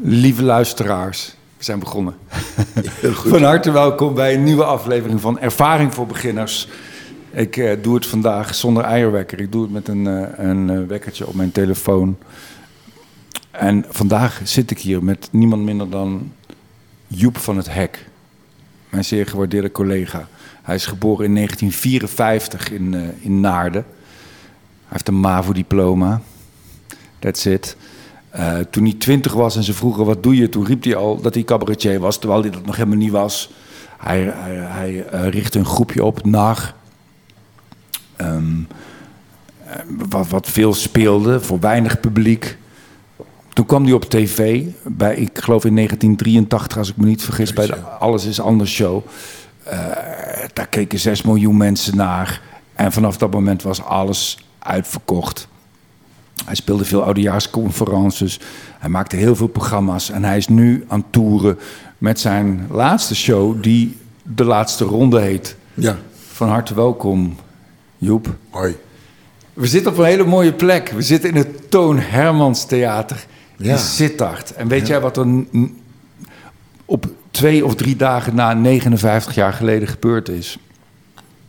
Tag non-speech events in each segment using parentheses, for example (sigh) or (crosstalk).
Lieve luisteraars, we zijn begonnen. (laughs) Van harte welkom bij een nieuwe aflevering van Ervaring voor Beginners. Ik eh, doe het vandaag zonder eierwekker. Ik doe het met een, eh, een eh, wekkertje op mijn telefoon. En vandaag zit ik hier met niemand minder dan Joep van het Hek. Mijn zeer gewaardeerde collega. Hij is geboren in 1954 in, in Naarden. Hij heeft een MAVO-diploma. That's it. Eh, toen hij twintig was en ze vroegen wat doe je, toen riep hij al dat hij cabaretier was, terwijl hij dat nog helemaal niet was. Hij, hij, hij eh, richtte een groepje op, NAR, Ehm, eh, wat, wat veel speelde, voor weinig publiek. Toen kwam hij op tv, bij, ik geloof in 1983, als ik me niet vergis, bij de Alles is Anders show. Daar keken 6 miljoen mensen naar. En vanaf dat moment was alles uitverkocht. Hij speelde veel oudejaarsconferences. Hij maakte heel veel programma's. En hij is nu aan toeren met zijn laatste show, die de laatste ronde heet. Ja, Van harte welkom, Joep. hoi. We zitten op een hele mooie plek. We zitten in het Toon Hermans Theater Ja. in Sittard. En weet jij wat er op twee of drie dagen na 59 jaar geleden gebeurd is?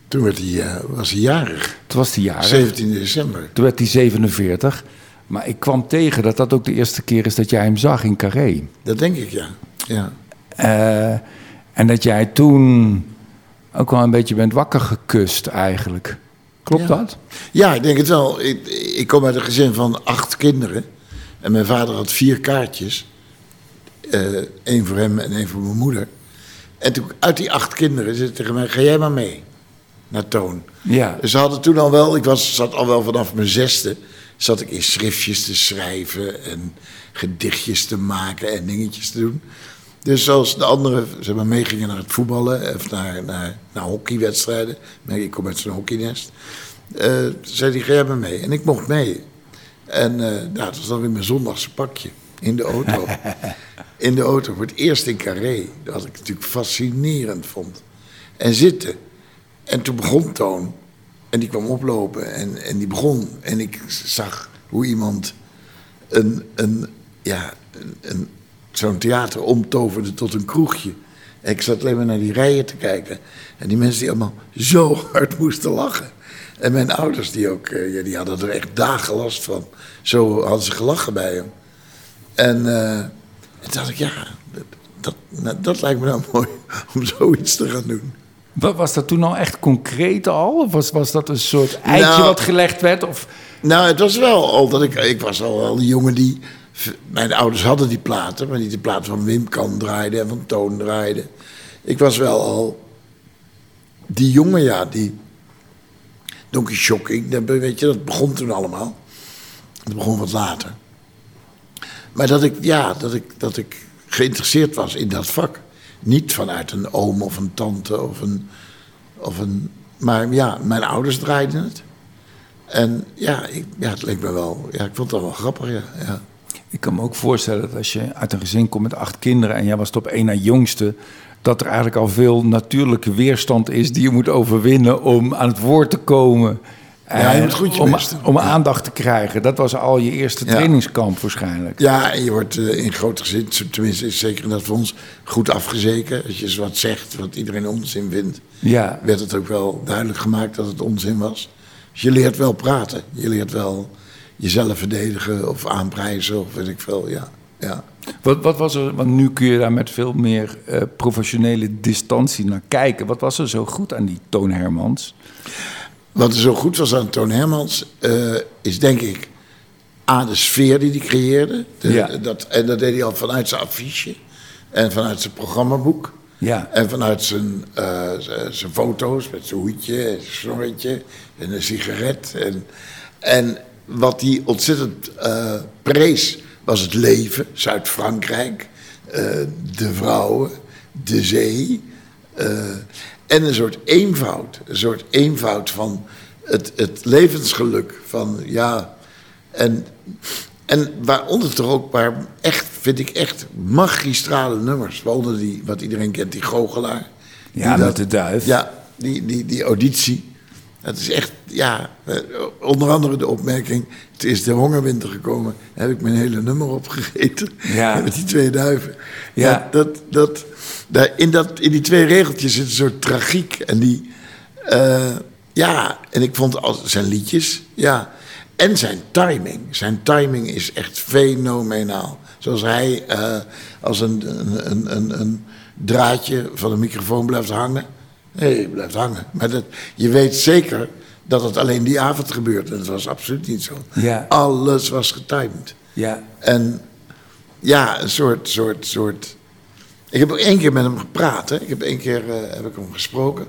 Toen werd hij, eh, was hij jarig, Toen was hij jarig. 17 december. Toen werd hij 47. Maar ik kwam tegen dat dat ook de eerste keer is dat jij hem zag in Carré. Dat denk ik, ja. ja. Eh, en dat jij toen ook wel een beetje bent wakker gekust eigenlijk. Klopt Ja. dat? Ja, ik denk het wel. Ik, ik kom uit een gezin van acht kinderen. En mijn vader had vier kaartjes. Eén voor hem en één voor mijn moeder. En toen, uit die acht kinderen zei hij tegen mij, ga jij maar mee naar Toon. Ja. Ze hadden toen al wel, ik was, zat al wel vanaf mijn zesde, zat ik in schriftjes te schrijven en gedichtjes te maken en dingetjes te doen. Dus zoals de anderen zeg maar, meegingen naar het voetballen of naar, naar, naar hockeywedstrijden. Ik kom uit zo'n hockeynest. eh, zei hij, ga jij mee. En ik mocht mee. En eh nou, dat was dan weer mijn zondagse pakje in de auto. (laughs) in de auto, voor het eerst in Carré. Dat ik natuurlijk fascinerend vond. En zitten. En toen begon Toon. En die kwam oplopen en, en die begon. En ik zag hoe iemand een, een, ja, een, zo'n theater omtoverde tot een kroegje. En ik zat alleen maar naar die rijen te kijken. En die mensen die allemaal zo hard moesten lachen. En mijn ouders, die ook, eh, ja, die hadden er echt dagen last van. Zo hadden ze gelachen bij hem. En, eh, en toen dacht ik, ja, dat, dat, nou, dat lijkt me nou (laughs) mooi om zoiets te gaan doen. Wa- Was dat toen al echt concreet al? Of was, was dat een soort eitje Nou- wat gelegd werd? Of... Nou, het was wel al dat ik... Ik was al wel een jongen die... Mijn ouders hadden die platen, maar niet de platen van Wim Kan draaiden en van Toon draaiden. Ik was wel al die jongen, ja, die... Donkey Shocking, dat, weet je, dat begon toen allemaal. Dat begon wat later. Maar dat ik, ja, dat ik, dat ik geïnteresseerd was in dat vak. Niet vanuit een oom of een tante of een... Of een maar ja, mijn ouders draaiden het. En ja, ik, ja, het leek me wel. Ja, ik vond het wel grappig, ja. Ik kan me ook voorstellen dat als je uit een gezin komt met acht kinderen... en jij was op één na jongste... dat er eigenlijk al veel natuurlijke weerstand is... die je moet overwinnen om aan het woord te komen. Ja, je En moet goed je om, best om aandacht te krijgen. Dat was al je eerste Ja. trainingskamp waarschijnlijk. Ja, en je wordt eh, in groot gezin, tenminste is zeker in dat ons, goed afgezeken. Als je eens wat zegt wat iedereen onzin vindt, Ja. werd het ook wel duidelijk gemaakt dat het onzin was. Dus je leert wel praten. Je leert wel jezelf verdedigen of aanprijzen of weet ik veel, ja. ja. Wat, wat was er, want nu kun je daar met veel meer eh, professionele distantie naar kijken. Wat was er zo goed aan die Toon Hermans? Wat er zo goed was aan Toon Hermans, eh, is denk ik A, de sfeer die hij creëerde. De- Ja. dat, en dat deed hij al vanuit zijn affiche en vanuit zijn programmaboek. Ja. En vanuit zijn, eh, zijn foto's met zijn hoedje en zijn snorretje en een sigaret. En, en wat hij ontzettend eh, prees was het leven, Zuid-Frankrijk, de vrouwen, de zee. En een soort eenvoud, een soort eenvoud van het, het levensgeluk. Van ja, en, en waaronder toch ook paar echt, vind ik echt magistrale nummers. Waaronder die, wat iedereen kent, die goochelaar. Ja, Die met de duif. Ja, die, die, die auditie. Het is echt, ja, eh, onder andere de opmerking... het is de hongerwinter gekomen, heb ik mijn hele nummer opgegeten. Ja. (laughs) Met die twee duiven. Ja. Ja, dat, dat, daar, in, dat, in die twee regeltjes zit een soort tragiek. En die, eh, ja, en ik vond al zijn liedjes, ja. En zijn timing. Zijn timing is echt fenomenaal. Zoals hij eh, als een, een, een, een, een draadje van een microfoon blijft hangen. Nee, blijft hangen. Maar dat, je weet zeker dat het alleen die avond gebeurt. En dat was absoluut niet zo. Ja. Alles was getimed. Ja. En ja, een soort, soort, soort. Ik heb ook één keer met hem gepraat. Hè. Ik heb één keer eh, heb ik hem gesproken.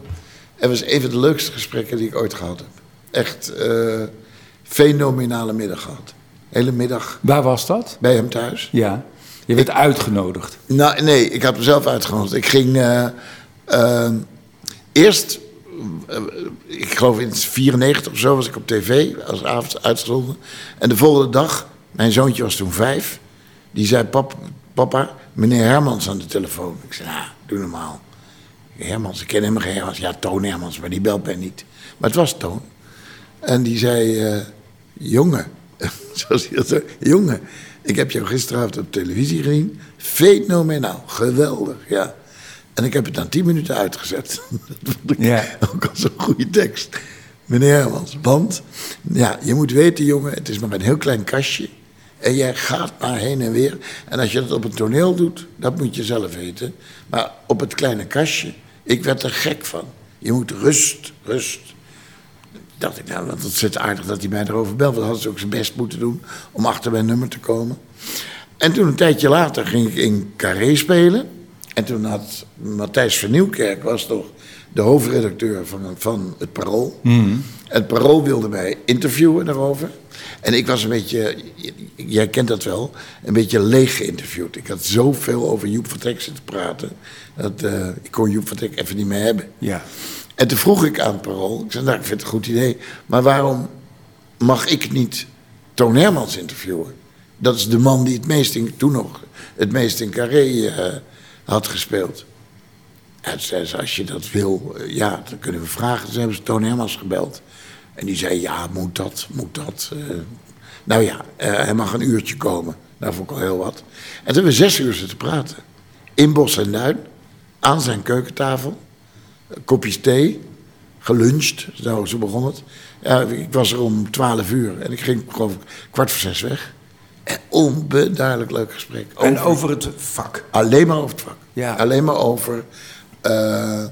En het was een van de leukste gesprekken die ik ooit gehad heb. Echt eh, fenomenale middag gehad. Hele middag Waar was dat? bij hem thuis. Ja. Je werd uitgenodigd. Nou, nee, ik had mezelf uitgenodigd. Ik ging eh, eerst, eh, ik geloof in 94 of zo, was ik op tv als avond uitgezonden. En de volgende dag, mijn zoontje was toen vijf, die zei: Pap, Papa, meneer Hermans aan de telefoon. Ik zei: Nou, doe normaal. Hermans, ik ken helemaal geen Hermans. Ja, Toon Hermans, maar die belt mij niet. Maar het was Toon. En die zei: eh, Jongen, (laughs) zoals hij dat jongen, ik heb jou gisteravond op televisie gezien. Fenomenaal, geweldig, ja. En ik heb het na tien minuten uitgezet. (laughs) Dat vond ik Ja. ook al zo'n goede tekst. Meneer Hermans, want ja, je moet weten, jongen, het is maar een heel klein kastje. En jij gaat maar heen en weer. En als je dat op een toneel doet, dat moet je zelf weten. Maar op het kleine kastje, ik werd er gek van. Je moet rust, rust. dacht ik, nou, dat is het aardig dat hij mij erover belt. Want dan had ze ook zijn best moeten doen om achter mijn nummer te komen. En toen een tijdje later ging ik in Carré spelen. En toen had Matthijs van Nieuwkerk, was toch de hoofdredacteur van, van het Parool. Het Parool wilde mij interviewen daarover. En ik was een beetje, jij kent dat wel, een beetje leeg geïnterviewd. Ik had zoveel over Joep van Teck zitten praten. Dat, eh, ik kon Joep van Teck even niet meer hebben. Ja. En toen vroeg ik aan het Parool, ik zei, nou, ik vind het een goed idee, maar waarom mag ik niet Toon Hermans interviewen? Dat is de man die het meest in, toen nog het meest in Carré eh, had gespeeld. En zei ze, als je dat wil, eh, ja, dan kunnen we vragen. Toen hebben ze Toon Hermans gebeld. En die zei, ja, moet dat, moet dat. eh. nou ja, eh, hij mag een uurtje komen. Dat vond ik al heel wat. En toen hebben we zes uur zitten praten. In Bos en Duin, aan zijn keukentafel kopjes thee, geluncht, zo, zo begon het. Ik was er om twaalf uur en ik ging geloof ik kwart voor zes weg. Onbeduidelijk leuk gesprek. En over het vak. Alleen maar over het vak. Ja. Alleen maar over eh,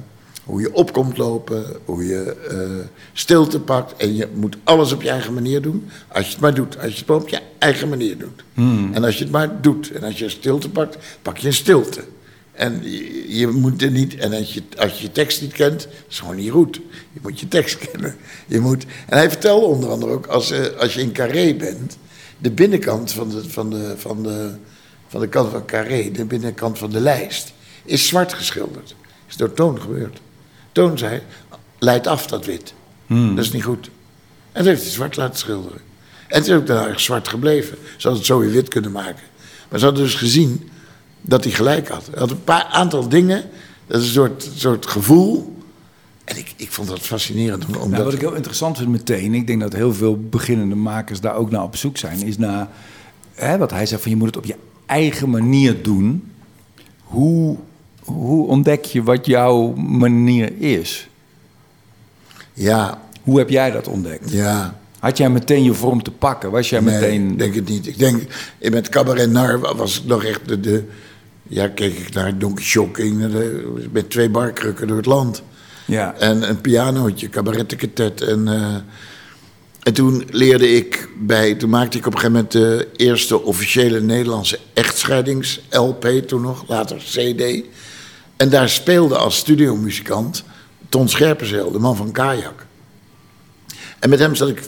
hoe je op komt lopen, hoe je eh, stilte pakt. En je moet alles op je eigen manier doen. Als je het maar doet. Als je het maar op je eigen manier doet. En als je het maar doet. En als je stilte pakt, pak je een stilte. En je, je moet er niet, en als je, als je tekst niet kent, is gewoon niet goed. Je moet je tekst (laughs) kennen. Je moet, en hij vertelde onder andere ook, als, eh, als je in Carré bent, de binnenkant van de, van, de, van, de, van de kant van Carré, de binnenkant van de lijst, is zwart geschilderd. Is door Toon gebeurd. Toon zei, leidt af dat wit. Dat is niet goed. En toen heeft hij zwart laten schilderen. En toen is ook daarna zwart gebleven. Ze hadden het zo weer wit kunnen maken. Maar ze hadden dus gezien dat hij gelijk had. Hij had een paar aantal dingen, dat is een soort, soort gevoel. En ik, ik vond dat fascinerend. om- Omdat, Nou, wat ik heel interessant vind meteen, ik denk dat heel veel beginnende makers daar ook naar op zoek zijn, is naar hè, wat hij zegt van je moet het op je eigen manier doen. Hoe, hoe ontdek je wat jouw manier is? Ja, Hoe heb jij dat ontdekt? ja. Had jij meteen je vorm te pakken? Was jij Nee, meteen. ik denk het niet. Ik denk, met Cabaret Nar was ik nog echt de... de ja, keek ik naar Donkey Shocking, met twee barkrukken door het land. Ja. En een pianootje, cabarettenketet. En, eh, en toen leerde ik bij, toen maakte ik op een gegeven moment de eerste officiële Nederlandse echtscheidings-LP toen nog, later CD. En daar speelde als studiomuzikant Ton Scherpenzeel, de man van Kajak. En met hem zat ik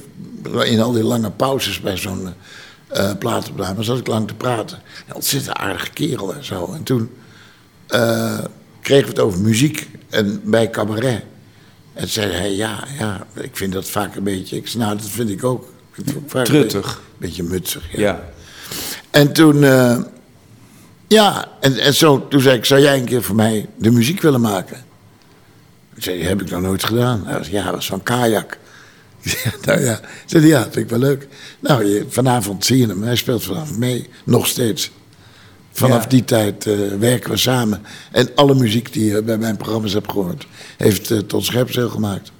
in al die lange pauzes bij zo'n eh platenopname, zat ik lang te praten. Een aardige kerel en zo. En toen eh, kregen we het over muziek en bij cabaret. En zei hij, ja, ja, ik vind dat vaak een beetje... Ik zei, nou, dat vind ik ook. Ik vind ook vaak een Truttig. beetje- beetje mutsig, ja. ja. En toen, eh, ja, en, en zo, toen zei ik, zou jij een keer voor mij de muziek willen maken? Ik zei, heb ik nog nooit gedaan. Hij zei, ja, dat was van Kajak. Ik zei, (laughs) nou ja. Zei hij, ja, vind ik wel leuk. Nou, je, vanavond zie je hem. Hij speelt vanavond mee, nog steeds. Vanaf Ja. die tijd eh, werken we samen. En alle muziek die je bij mijn programma's hebt gehoord... heeft eh, tot scherpzeel gemaakt.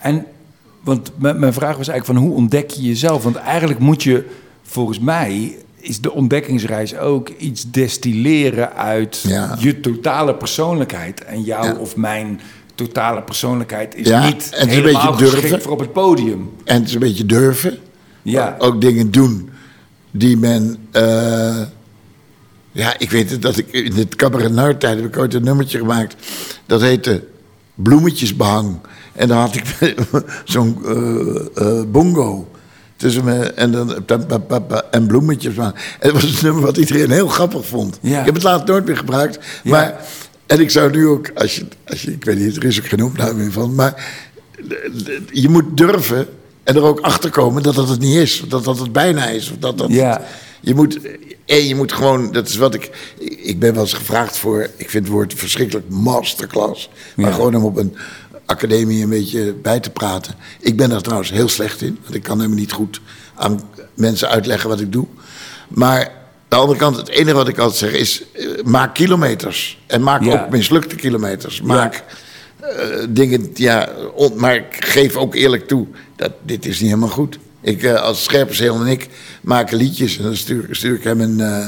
En, want mijn vraag was eigenlijk van hoe ontdek je jezelf? Want eigenlijk moet je, volgens mij, is de ontdekkingsreis ook iets destilleren uit Ja. je totale persoonlijkheid. En jouw Ja. of mijn totale persoonlijkheid is Ja, niet en het is een beetje durven. geschikt voor op het podium. En het is een beetje durven. Ja. Ook dingen doen die men... eh, ja, ik weet het, dat ik in het cabaret tijd heb ik ooit een nummertje gemaakt. Dat heette Bloemetjesbehang. En dan had ik (laughs) zo'n eh, eh, bongo. Tussen me en, dan, en bloemetjes. En dat was een nummer wat iedereen heel grappig vond. Ja. Ik heb het later nooit meer gebruikt. Ja. Maar, en ik zou nu ook, als je, als je, ik weet niet, er is ook geen opname meer van. Maar je moet durven en er ook achter komen dat dat het niet is. Dat dat het bijna is. Of dat dat Ja. Je moet, en je moet gewoon, dat is wat ik, ik ben wel eens gevraagd voor, ik vind het woord verschrikkelijk masterclass. Maar Ja. gewoon om op een academie een beetje bij te praten. Ik ben daar trouwens heel slecht in, want ik kan helemaal niet goed aan mensen uitleggen wat ik doe. Maar aan de andere kant, het enige wat ik altijd zeg is, eh, maak kilometers. En maak Ja. ook mislukte kilometers. Maak eh, dingen, ja, on- maar ik geef ook eerlijk toe, dat dit is niet helemaal goed. Ik, eh, als Scherpenzeel en ik maken liedjes en dan stuur, stuur ik hem een, eh,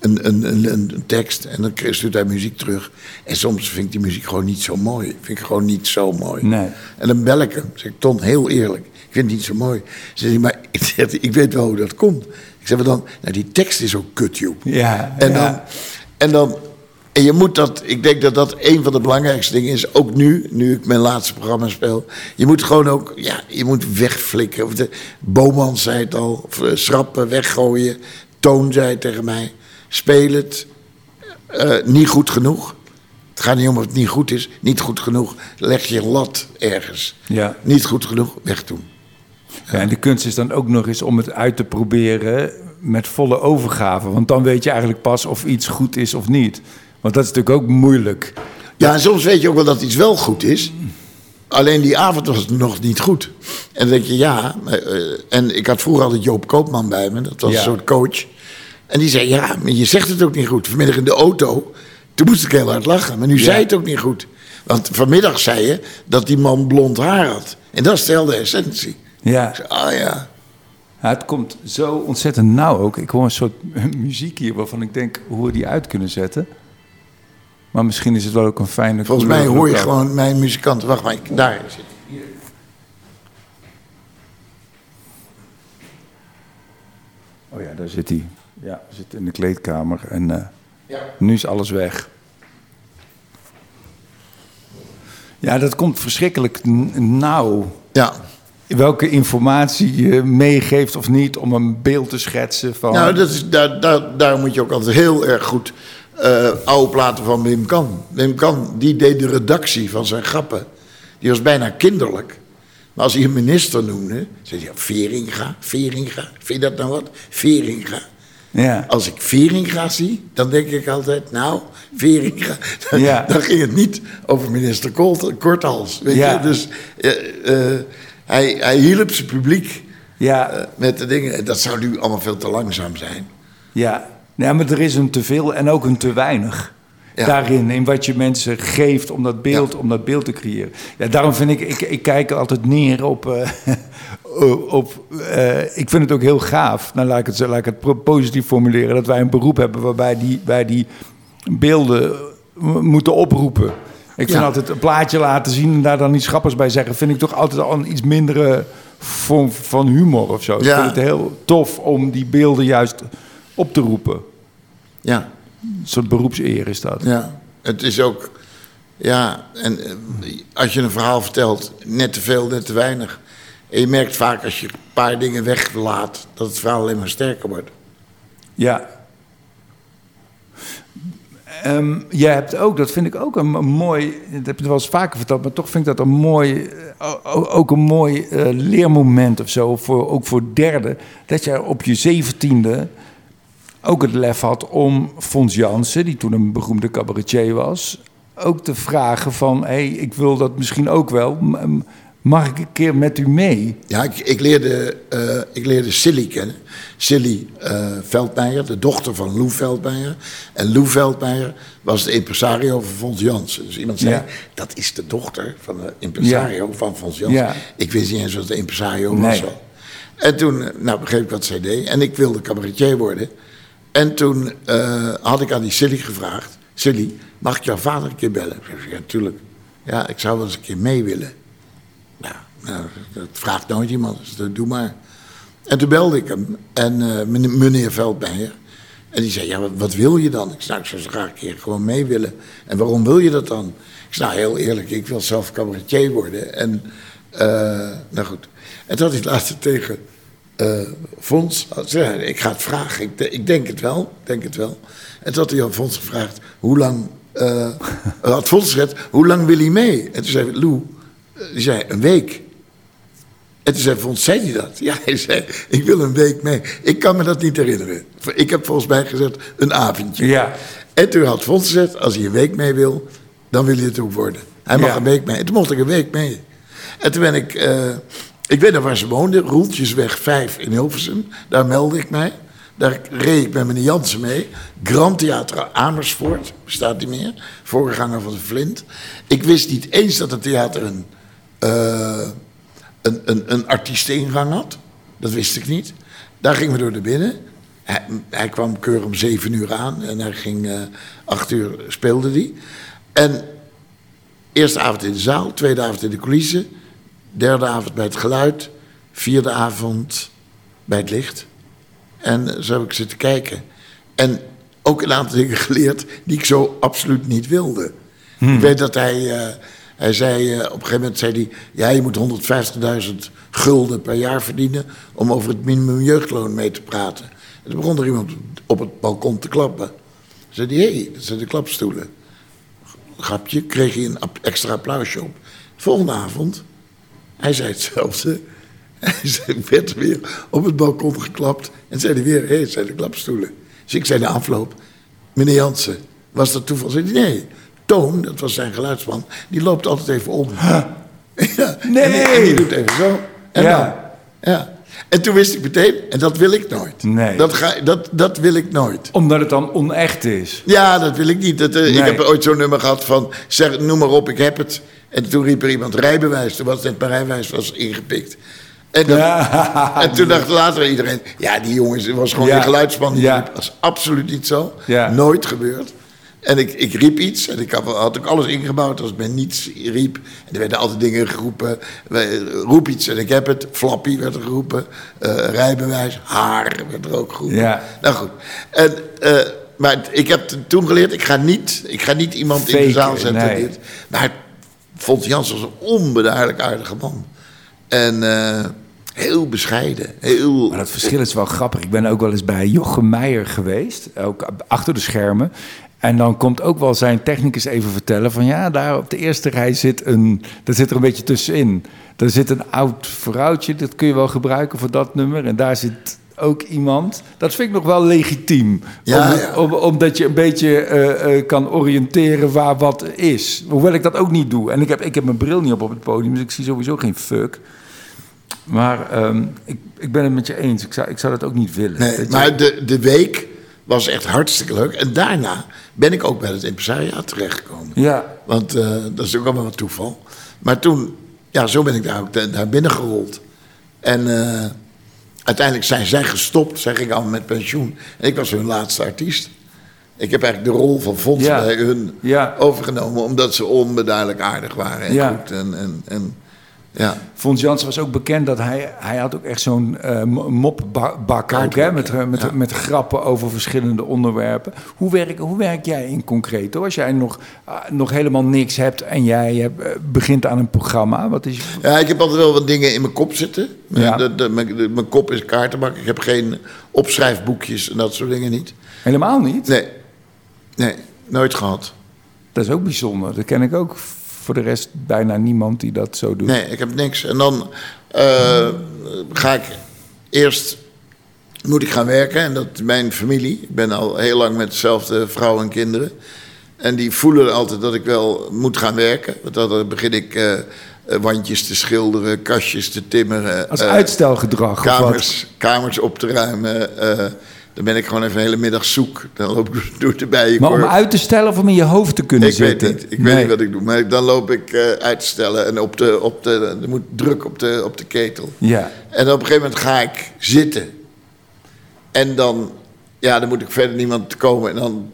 een, een, een, een tekst en dan stuurt hij muziek terug. En soms vind ik die muziek gewoon niet zo mooi. Vind ik gewoon niet zo mooi. Nee. En dan bel ik hem. Zeg ik, Ton, heel eerlijk. Ik vind het niet zo mooi. Zeg hij, maar ik, zeg, ik weet wel hoe dat komt. Ik zeg, maar dan, nou die tekst is ook kut, joh. Ja, En ja. dan, en dan, en je moet dat, ik denk dat dat een van de belangrijkste dingen is. Ook nu, nu ik mijn laatste programma speel. Je moet gewoon ook, ja, je moet wegflikken. Of de, Boman zei het al, of, eh, schrappen, weggooien. Toon zei het tegen mij. Speel het. Eh, niet goed genoeg. Het gaat niet om of het niet goed is. Niet goed genoeg. Leg je lat ergens. Ja. Niet goed genoeg, wegdoen. Ja, en de kunst is dan ook nog eens om het uit te proberen met volle overgave. Want dan weet je eigenlijk pas of iets goed is of niet. Want dat is natuurlijk ook moeilijk. Ja, en soms weet je ook wel dat iets wel goed is. Alleen die avond was het nog niet goed. En dan denk je, ja. eh, en ik had vroeger altijd Joop Koopman bij me. Dat was Ja. een soort coach. En die zei, ja, maar je zegt het ook niet goed. Vanmiddag in de auto, toen moest ik heel hard lachen. Maar nu zei het ook niet goed. Want vanmiddag zei je dat die man blond haar had. En dat is de essentie. Ja. Ik zei, ah ja. Ja, het komt zo ontzettend nauw ook. Ik hoor een soort (laughs) muziek hier waarvan ik denk hoe we die uit kunnen zetten. Maar misschien is het wel ook een fijne... Volgens mij hoor je gewoon mijn muzikanten. Wacht maar, ik, daar zit Oh ja, daar zit hij. Ja, zit in de kleedkamer en eh, Ja. nu is alles weg. Ja, dat komt verschrikkelijk nauw. Ja. Welke informatie je meegeeft of niet om een beeld te schetsen van... Nou, dat is, daar, daar, daar moet je ook altijd heel erg goed eh, oude platen van Wim Kan. Wim Kan, die deed de redactie van zijn grappen. Die was bijna kinderlijk. Maar als hij een minister noemde, zei hij, Veringa, Veringa, vind je dat nou wat? Veringa. Ja. Als ik Veringa zie, dan denk ik altijd, nou, Veringa. Dan, Ja. dan ging het niet over minister Kolt- Korthals. Weet Ja. je? Dus eh, eh, hij, hij hielp zijn publiek Ja, met de dingen. Dat zou nu allemaal veel te langzaam zijn. ja. Ja, maar er is een te veel en ook een te weinig. Ja. Daarin, in wat je mensen geeft om dat beeld, Ja. om dat beeld te creëren. Ja, daarom vind ik, ik, ik kijk altijd neer op. (laughs) eh, op eh, ik vind het ook heel gaaf, nou laat ik het, laat ik het positief formuleren, dat wij een beroep hebben waarbij die, wij die beelden eh, moeten oproepen. Ik vind Ja. altijd een plaatje laten zien en daar dan iets grappigs bij zeggen, vind ik toch altijd al een iets mindere vorm van humor of zo. Ik Ja. vind het heel tof om die beelden juist op te roepen. Ja. Een soort beroepseer is dat. Ja, het is ook. Ja, en eh, als je een verhaal vertelt, net te veel, net te weinig. En je merkt vaak als je een paar dingen weglaat, dat het verhaal alleen maar sterker wordt. Ja. Ehm, jij hebt ook, dat vind ik ook een, een mooi, dat heb je wel eens vaker verteld, maar toch vind ik dat een mooi, eh, ook een mooi eh, leermoment of zo, voor, ook voor derden, dat jij op je zeventiende ook het lef had om Fons Jansen, die toen een beroemde cabaretier was, ook te vragen van, hé, hey, ik wil dat misschien ook wel, Mag ik een keer met u mee? Ja, ik, ik leerde, eh, ik leerde Silly kennen. Silly uh, Veldmeijer, de dochter van Lou Veldmeijer. En Lou Veldmeijer was de impresario van Fons Jansen. Dus iemand zei, Ja. dat is de dochter van de impresario van Fons Jansen. Ja. Ik wist niet eens wat de impresario was. Nee. En toen, nou begreep ik wat zij deed. En ik wilde cabaretier worden. En toen eh, had ik aan die Silly gevraagd... Silly, mag ik jouw vader een keer bellen? Ik zei, ja, tuurlijk. Ja, ik zou wel eens een keer mee willen. Nou, nou, dat vraagt nooit iemand, dus dat doe maar. En toen belde ik hem, en eh, meneer, Veldmeijer. En die zei, ja, wat, wil je dan? Ik zei, nou, ik zou zo graag een keer gewoon mee willen. En waarom wil je dat dan? Ik zei, nou, heel eerlijk, ik wil zelf cabaretier worden. En, eh, nou goed. En toen had hij laatst tegen Fons, hij, ik ga het vragen, ik, ik denk het wel, denk het wel. En toen had hij aan Fons gevraagd, hoe lang, eh (laughs) had Fons gezegd, hoe lang wil hij mee? En toen zei Lou, eh, die zei, een week. En toen zei Fons, zei hij dat? Ja, hij zei, ik wil een week mee. Ik kan me dat niet herinneren. Ik heb volgens mij gezegd, een avondje. Ja. En toen had Fons gezegd, als hij een week mee wil, dan wil hij het ook worden. Hij mag Ja. een week mee. En toen mocht ik een week mee. En toen ben ik, ik weet nog waar ze woonde, Roeltjesweg 5 in Hilversum. Daar meldde ik mij. Daar reed ik met meneer Jansen mee. Grand Theater Amersfoort, bestaat niet meer. Voorganger van de Flint. Ik wist niet eens dat het theater een, eh, een, een, een had. Dat wist ik niet. Daar gingen we door naar binnen. Hij, hij kwam keurig om zeven uur aan en hij ging eh acht uur speelde hij. En eerste avond in de zaal, tweede avond in de coulissen, derde avond bij het geluid, vierde avond bij het licht. En zo heb ik zitten kijken. En ook een aantal dingen geleerd die ik zo absoluut niet wilde. Ik weet dat hij, eh, hij zei, eh, op een gegeven moment zei hij, ja, je moet 150.000 gulden per jaar verdienen om over het minimum jeugdloon mee te praten. En toen begon er iemand op het balkon te klappen. Zei hij, hé, hey, dat zijn de klapstoelen. Grapje, kreeg hij een extra applausje op. Volgende avond, hij zei hetzelfde. Hij werd er weer op het balkon geklapt. En zei hij weer, hé, hey, zijn de klapstoelen. Dus ik zei de afloop, meneer Jansen, was dat toeval? Zei hij, nee. Toon, dat was zijn geluidsman, die loopt altijd even om. Ja, Nee. En die, en die doet even zo. En Ja. dan. Ja. En toen wist ik meteen, en dat wil ik nooit. Nee. Dat, ga, dat, dat wil ik nooit. Omdat het dan onecht is. Ja, dat wil ik niet. Dat, eh, Ik heb ooit zo'n nummer gehad van, zeg, noem maar op, ik heb het. En toen riep er iemand rijbewijs. Toen was net mijn rijbewijs was ingepikt. En, dan- Ja. en toen dacht later iedereen, ja, die jongens, het was gewoon Ja. een geluidsman. Ja. Dat was absoluut niet zo. Ja. Nooit gebeurd. En ik, ik riep iets en ik had, had ook alles ingebouwd als men niets riep. En er werden altijd dingen geroepen. Roep iets en ik heb het. Flappy werd er geroepen. eh, rijbewijs. Haar werd er ook geroepen. Ja. Nou goed. En, eh, maar het- ik heb toen geleerd, ik ga niet, ik ga niet iemand in de zaal zetten. nee. Dit. Maar vond Jans was een onbeduidelijk aardige man. En eh, heel bescheiden. Heel, Maar dat verschil is wel grappig. Ik ben ook wel eens bij Jochem Meijer geweest, ook achter de schermen. En dan komt ook wel zijn technicus even vertellen van ja, daar op de eerste rij zit een, daar zit er een beetje tussenin. Daar zit een oud vrouwtje, dat kun je wel gebruiken voor dat nummer. En daar zit ook iemand. Dat vind ik nog wel legitiem. Ja, Om- ja. om- omdat je een beetje eh, eh, kan oriënteren waar wat is. Hoewel ik dat ook niet doe. En ik heb, ik heb mijn bril niet op op het podium, dus ik zie sowieso geen fuck. Maar ehm, ik, ik ben het met je eens. Ik zou, ik zou dat ook niet willen. Nee, je- maar de, de week was echt hartstikke leuk. En daarna ben ik ook bij het impresariaat terechtgekomen. Ja, Want eh, dat is ook allemaal wat toeval. Maar toen, ja, zo ben ik daar ook da- daar binnen gerold. En uiteindelijk zijn zij gestopt. Zij gingen allemaal met pensioen. En ik was hun laatste artiest. Ik heb eigenlijk de rol van Fons Ja. bij hun Ja. overgenomen. Omdat ze onbeduidelijk aardig waren. En Ja. goed. En, en, en, ja. Fons Jansen was ook bekend dat hij... Hij had ook echt zo'n eh, mo- mopbak ook, hè, Kaartbak, met, ja. met, Ja. met grappen over verschillende onderwerpen. Hoe werk, hoe werk jij in concreet? Hoor? Als jij nog, ah, nog helemaal niks hebt en jij hebt, eh, begint aan een programma. Wat is, Ja, ik heb altijd wel wat dingen in mijn kop zitten. Ja. De, de- mijn, de- mijn kop is kaartenbak. Ik heb geen opschrijfboekjes en dat soort dingen niet. helemaal niet? Nee, nee, nooit gehad. Dat is ook bijzonder. Dat ken ik ook voor de rest bijna niemand die dat zo doet. Nee, ik heb niks. En dan eh, ga ik eerst moet ik gaan werken. En dat mijn familie. Ik ben al heel lang met dezelfde vrouw en kinderen. En die voelen altijd dat ik wel moet gaan werken. Want dan begin ik eh, eh, wandjes te schilderen, kastjes te timmeren. Als uitstelgedrag. of wat? kamers, kamers op te ruimen. Dan ben ik gewoon even een hele middag zoek. Dan loop ik (laughs) door de bijen. Maar om uit te stellen of om in je hoofd te kunnen Ik weet zitten? niet. Ik Nee. weet niet wat ik doe. Maar dan loop ik eh, uit te stellen. En op de, op de, er moet druk op de, op de ketel. Ja. En op een gegeven moment ga ik zitten. En dan, ja, dan moet ik verder niemand komen. En dan,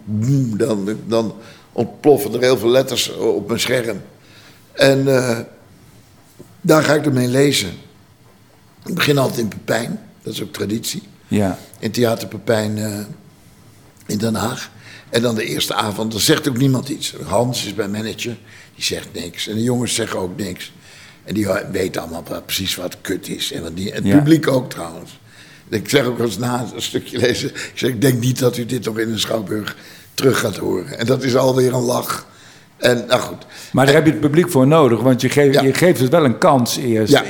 dan, dan ontploffen er heel veel letters op mijn scherm. En eh, daar ga ik ermee lezen. Ik begin altijd in Pepijn. Dat is ook traditie. Ja. In Theater Pepijn eh, in Den Haag. En dan de eerste avond, dan zegt ook niemand iets. Hans is mijn manager, die zegt niks. En de jongens zeggen ook niks. En die weten allemaal precies wat kut is. En wat die, het Ja. publiek ook trouwens. Ik zeg ook eens na een stukje lezen. Ik zeg, ik denk niet dat u dit nog in de Schouwburg terug gaat horen. En dat is alweer een lach. En nou goed. Maar daar heb je het publiek voor nodig, want je, geeft Ja. je geeft het wel een kans eerst. Ja.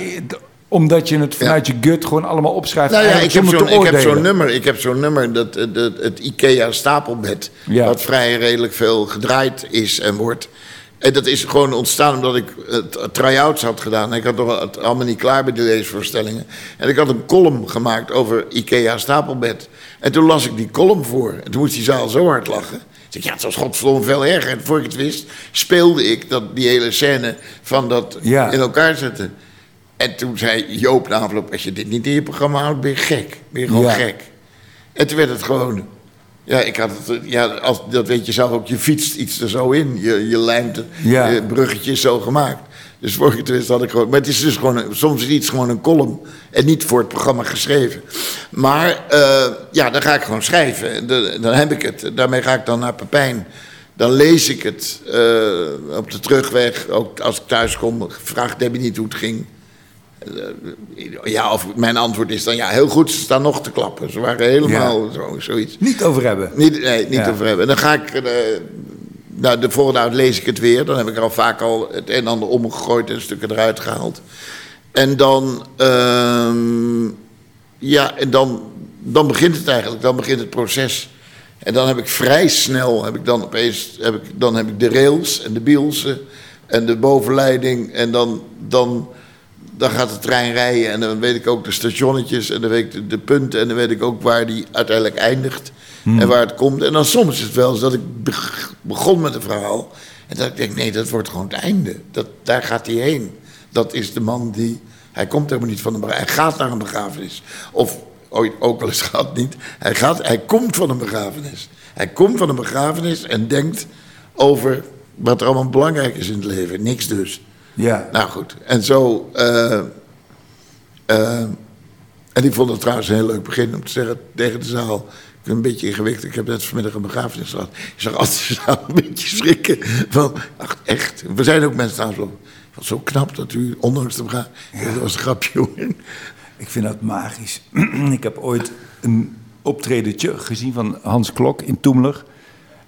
Omdat je het vanuit je gut gewoon allemaal opschrijft. Nou ja, ik heb, zo'n, ik heb nummer, ik heb zo'n nummer dat, dat, het IKEA stapelbed, Ja. wat vrij redelijk veel gedraaid is en wordt. En dat is gewoon ontstaan omdat ik het try-outs had gedaan. Ik had nog het allemaal niet klaar bij de leesvoorstellingen. En ik had een column gemaakt over IKEA stapelbed. En toen las ik die column voor. En toen moest die zaal zo hard lachen. Ik zeg, ja, het was godverdomme veel erger. En voor ik het wist, speelde ik dat, die hele scène van dat Ja. in elkaar zetten. En toen zei Joop na afloop, als je dit niet in je programma houdt, ben je gek. Ben je gewoon Ja. gek. En toen werd het gewoon... Ja, ik had het, ja als, dat weet je zelf ook, je fietst iets er zo in. Je, je lijmt het, Ja. je bruggetje is zo gemaakt. Dus het wist had ik gewoon... Maar het is dus gewoon, soms is iets gewoon een column. En niet voor het programma geschreven. Maar eh, ja, dan ga ik gewoon schrijven. En dan, dan heb ik het. Daarmee ga ik dan naar Pepijn. Dan lees ik het eh, op de terugweg. Ook als ik thuis kom, vraag Debbie niet hoe het ging. Ja, of mijn antwoord is dan ja, heel goed, ze staan nog te klappen. Ze waren helemaal zo, zoiets. Niet over hebben. Niet, nee, niet Ja. over hebben. En dan ga ik, eh, nou, de volgende avond lees ik het weer. Dan heb ik er al vaak al het een en ander omgegooid en stukken eruit gehaald. En dan, ehm, ja, en dan, dan begint het eigenlijk, dan begint het proces. En dan heb ik vrij snel, heb ik dan opeens, heb ik, dan heb ik de rails en de bielsen en de bovenleiding. En dan, dan, dan gaat de trein rijden en dan weet ik ook de stationnetjes en dan weet ik de, de punten en dan weet ik ook waar die uiteindelijk eindigt en waar het komt. En dan soms is het wel eens dat ik beg- begon met een verhaal en dat ik denk, nee, dat wordt gewoon het einde. Dat, daar gaat hij heen. Dat is de man die, hij komt helemaal niet van een begrafenis, hij gaat naar een begrafenis. Of ooit ook wel eens (laughs) gaat niet, hij, gaat, hij komt van een begrafenis. Hij komt van een begrafenis en denkt over wat er allemaal belangrijk is in het leven. Niks dus. Ja. Nou goed, en zo. eh, eh, en ik vond het trouwens een heel leuk begin om te zeggen tegen de zaal. Ik ben een beetje ingewikkeld. Ik heb net vanmiddag een begrafenis gehad. Ik zag altijd de zaal een beetje schrikken. Van, ach, echt. We zijn ook mensen van zo knap dat u, ondanks de begrafenis. Dat was een grapje, jongen. Ik vind dat magisch. (clears throat) ik heb ooit een optredentje gezien van Hans Klok in Toemler.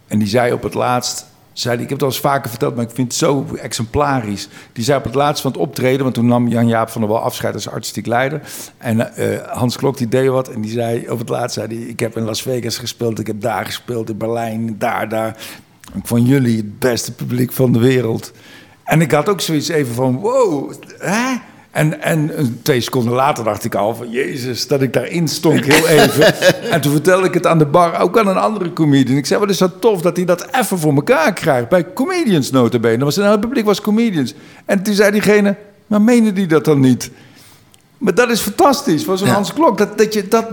En die zei op het laatst... Zei die, ik heb het al eens vaker verteld, maar ik vind het zo exemplarisch. Die zei op het laatst van het optreden... want toen nam Jan-Jaap van der Wal afscheid als artistiek leider. En eh, Hans Klok die deed wat en die zei... op het laatst zei hij... ik heb in Las Vegas gespeeld, ik heb daar gespeeld, in Berlijn, daar, daar. Vond jullie het beste publiek van de wereld. En ik had ook zoiets even van, wow, hè? En, en twee seconden later dacht ik al van, jezus, dat ik daarin stonk heel even. (laughs) en toen vertelde ik het aan de bar, ook aan een andere comedian. Ik zei, wat is dat tof dat hij dat even voor elkaar krijgt. Bij comedians notabene. Was, nou, het publiek was comedians. En toen zei diegene, maar meende die dat dan niet? Maar dat is fantastisch van zo'n Ja. Hans Klok. Dat, dat, je, dat,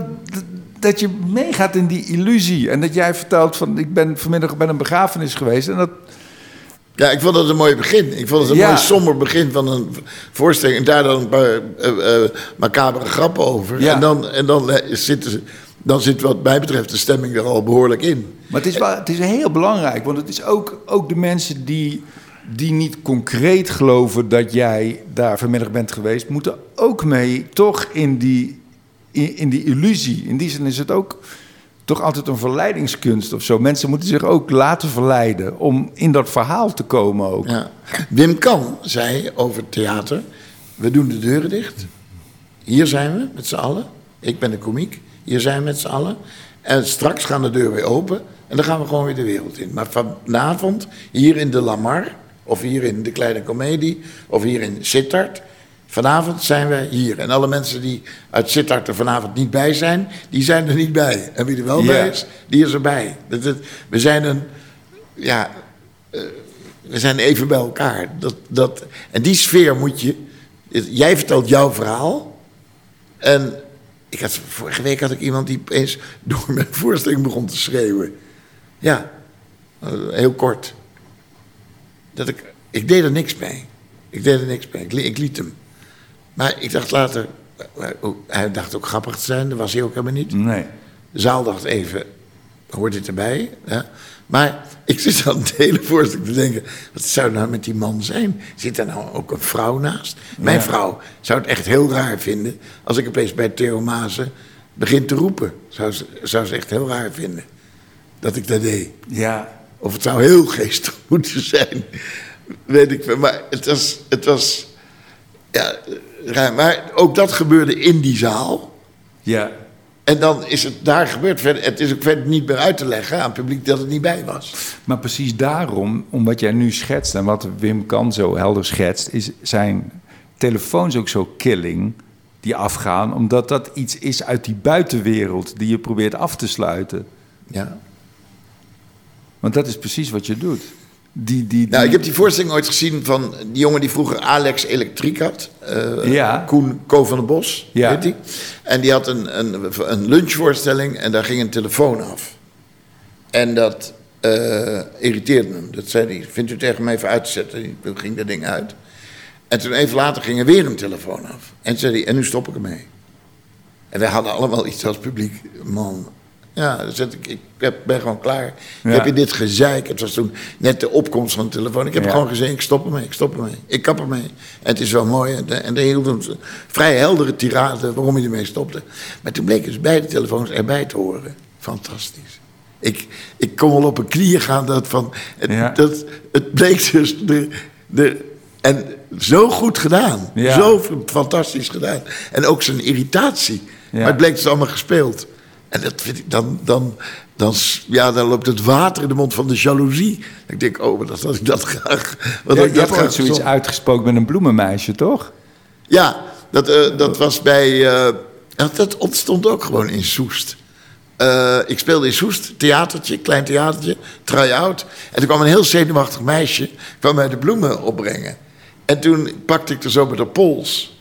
dat je meegaat in die illusie. En dat jij vertelt van, ik ben vanmiddag bij een begrafenis geweest. En dat, Ja, ik vond het een mooi begin. Ik vond het een Ja. mooi somber begin van een voorstelling. En daar dan een paar eh, macabere grappen over. Ja. En, dan, en dan, eh, zitten ze- dan zit wat mij betreft de stemming er al behoorlijk in. Maar het is, wel, het is heel belangrijk, want het is ook, ook de mensen die, die niet concreet geloven dat jij daar vanmiddag bent geweest, moeten ook mee toch in die, in, in die illusie. In die zin is het ook toch altijd een verleidingskunst of zo. Mensen moeten zich ook laten verleiden om in dat verhaal te komen ook. Ja. Wim Kan zei over theater: We doen de deuren dicht. Hier zijn we met z'n allen. Ik ben de komiek. Hier zijn we met z'n allen. En straks gaan de deuren weer open. En dan gaan we gewoon weer de wereld in. Maar vanavond, hier in de Lamar, Of hier in de Kleine Comedie. Of hier in Sittard. Vanavond zijn wij hier. En alle mensen die uit Sittard er vanavond niet bij zijn, die zijn er niet bij. En wie er wel Ja. bij is, die is erbij. Dat, dat- we zijn een, ja, eh, we zijn even bij elkaar. Dat, dat, en die sfeer moet je, jij vertelt jouw verhaal. En ik had, vorige week had ik iemand die opeens door mijn voorstelling begon te schreeuwen. Ja, eh, heel kort. Dat ik, ik deed er niks mee. Ik deed er niks mee. Ik liet hem. Maar ik dacht later, hij dacht ook grappig te zijn, dat was hij ook helemaal niet. Nee. De zaal dacht even, hoort dit erbij? Ja. Maar ik zit aan het hele voorstel te denken, wat zou nou met die man zijn? Zit daar nou ook een vrouw naast? Mijn Ja. vrouw zou het echt heel raar vinden als ik opeens bij Theo begin te roepen. Zou ze, zou ze echt heel raar vinden dat ik dat deed. Ja. Of het zou heel geestig (laughs) moeten zijn, weet ik veel. Maar het was, het was ja, Maar ook dat gebeurde in die zaal. Ja. En dan is het daar gebeurd. Het is ook verder niet meer uit te leggen aan het publiek dat het niet bij was. Maar precies daarom, om wat jij nu schetst en wat Wim Kan zo helder schetst, is zijn telefoons ook zo killing die afgaan, omdat dat iets is uit die buitenwereld die je probeert af te sluiten. Ja. Want dat is precies wat je doet. Die, die, Nou, ik heb die voorstelling ooit gezien van die jongen die vroeger Alex Elektriek had. Eh, Ja. Koen Ko van den Bos, Ja. heet die. En die had een, een, een lunchvoorstelling en daar ging een telefoon af. En dat eh, irriteerde hem. Dat zei hij, vindt u erg om even uit te zetten? Toen ging dat ding uit. En toen even later ging er weer een telefoon af. En zei hij, en nu stop ik ermee. En wij hadden allemaal iets als publiek. Man, ja, zet ik, ben gewoon klaar. Ik heb je dit gezeik. Het was toen net de opkomst van de telefoon. Ik heb Ja. gewoon gezegd, ik stop ermee, ik stop ermee. Ik kap ermee. En het is wel mooi. En, de- en hij hield een vrij heldere tirade waarom hij ermee stopte. Maar toen bleken dus beide telefoons erbij te horen. Fantastisch. Ik, ik kon wel op een knieën gaan dat van... Het, Ja. dat, het bleek dus... De, de, en zo goed gedaan. Ja. Zo fantastisch gedaan. En ook zijn irritatie. Ja. Maar het bleek dus allemaal gespeeld. En dat vind ik dan, dan, dan, ja, dan loopt het water in de mond van de jaloezie. Ik denk, oh, maar dat had ik dat graag. Wat Ja, had ik je dat hebt ooit graag zoiets uitgesproken met een bloemenmeisje, toch? Ja, dat, eh, dat was bij. eh, dat, ontstond ook gewoon in Soest. Eh, ik speelde in Soest, theatertje, klein theatertje, try-out. En toen kwam een heel zenuwachtig meisje, kwam mij de bloemen opbrengen. En toen pakte ik er zo met de pols.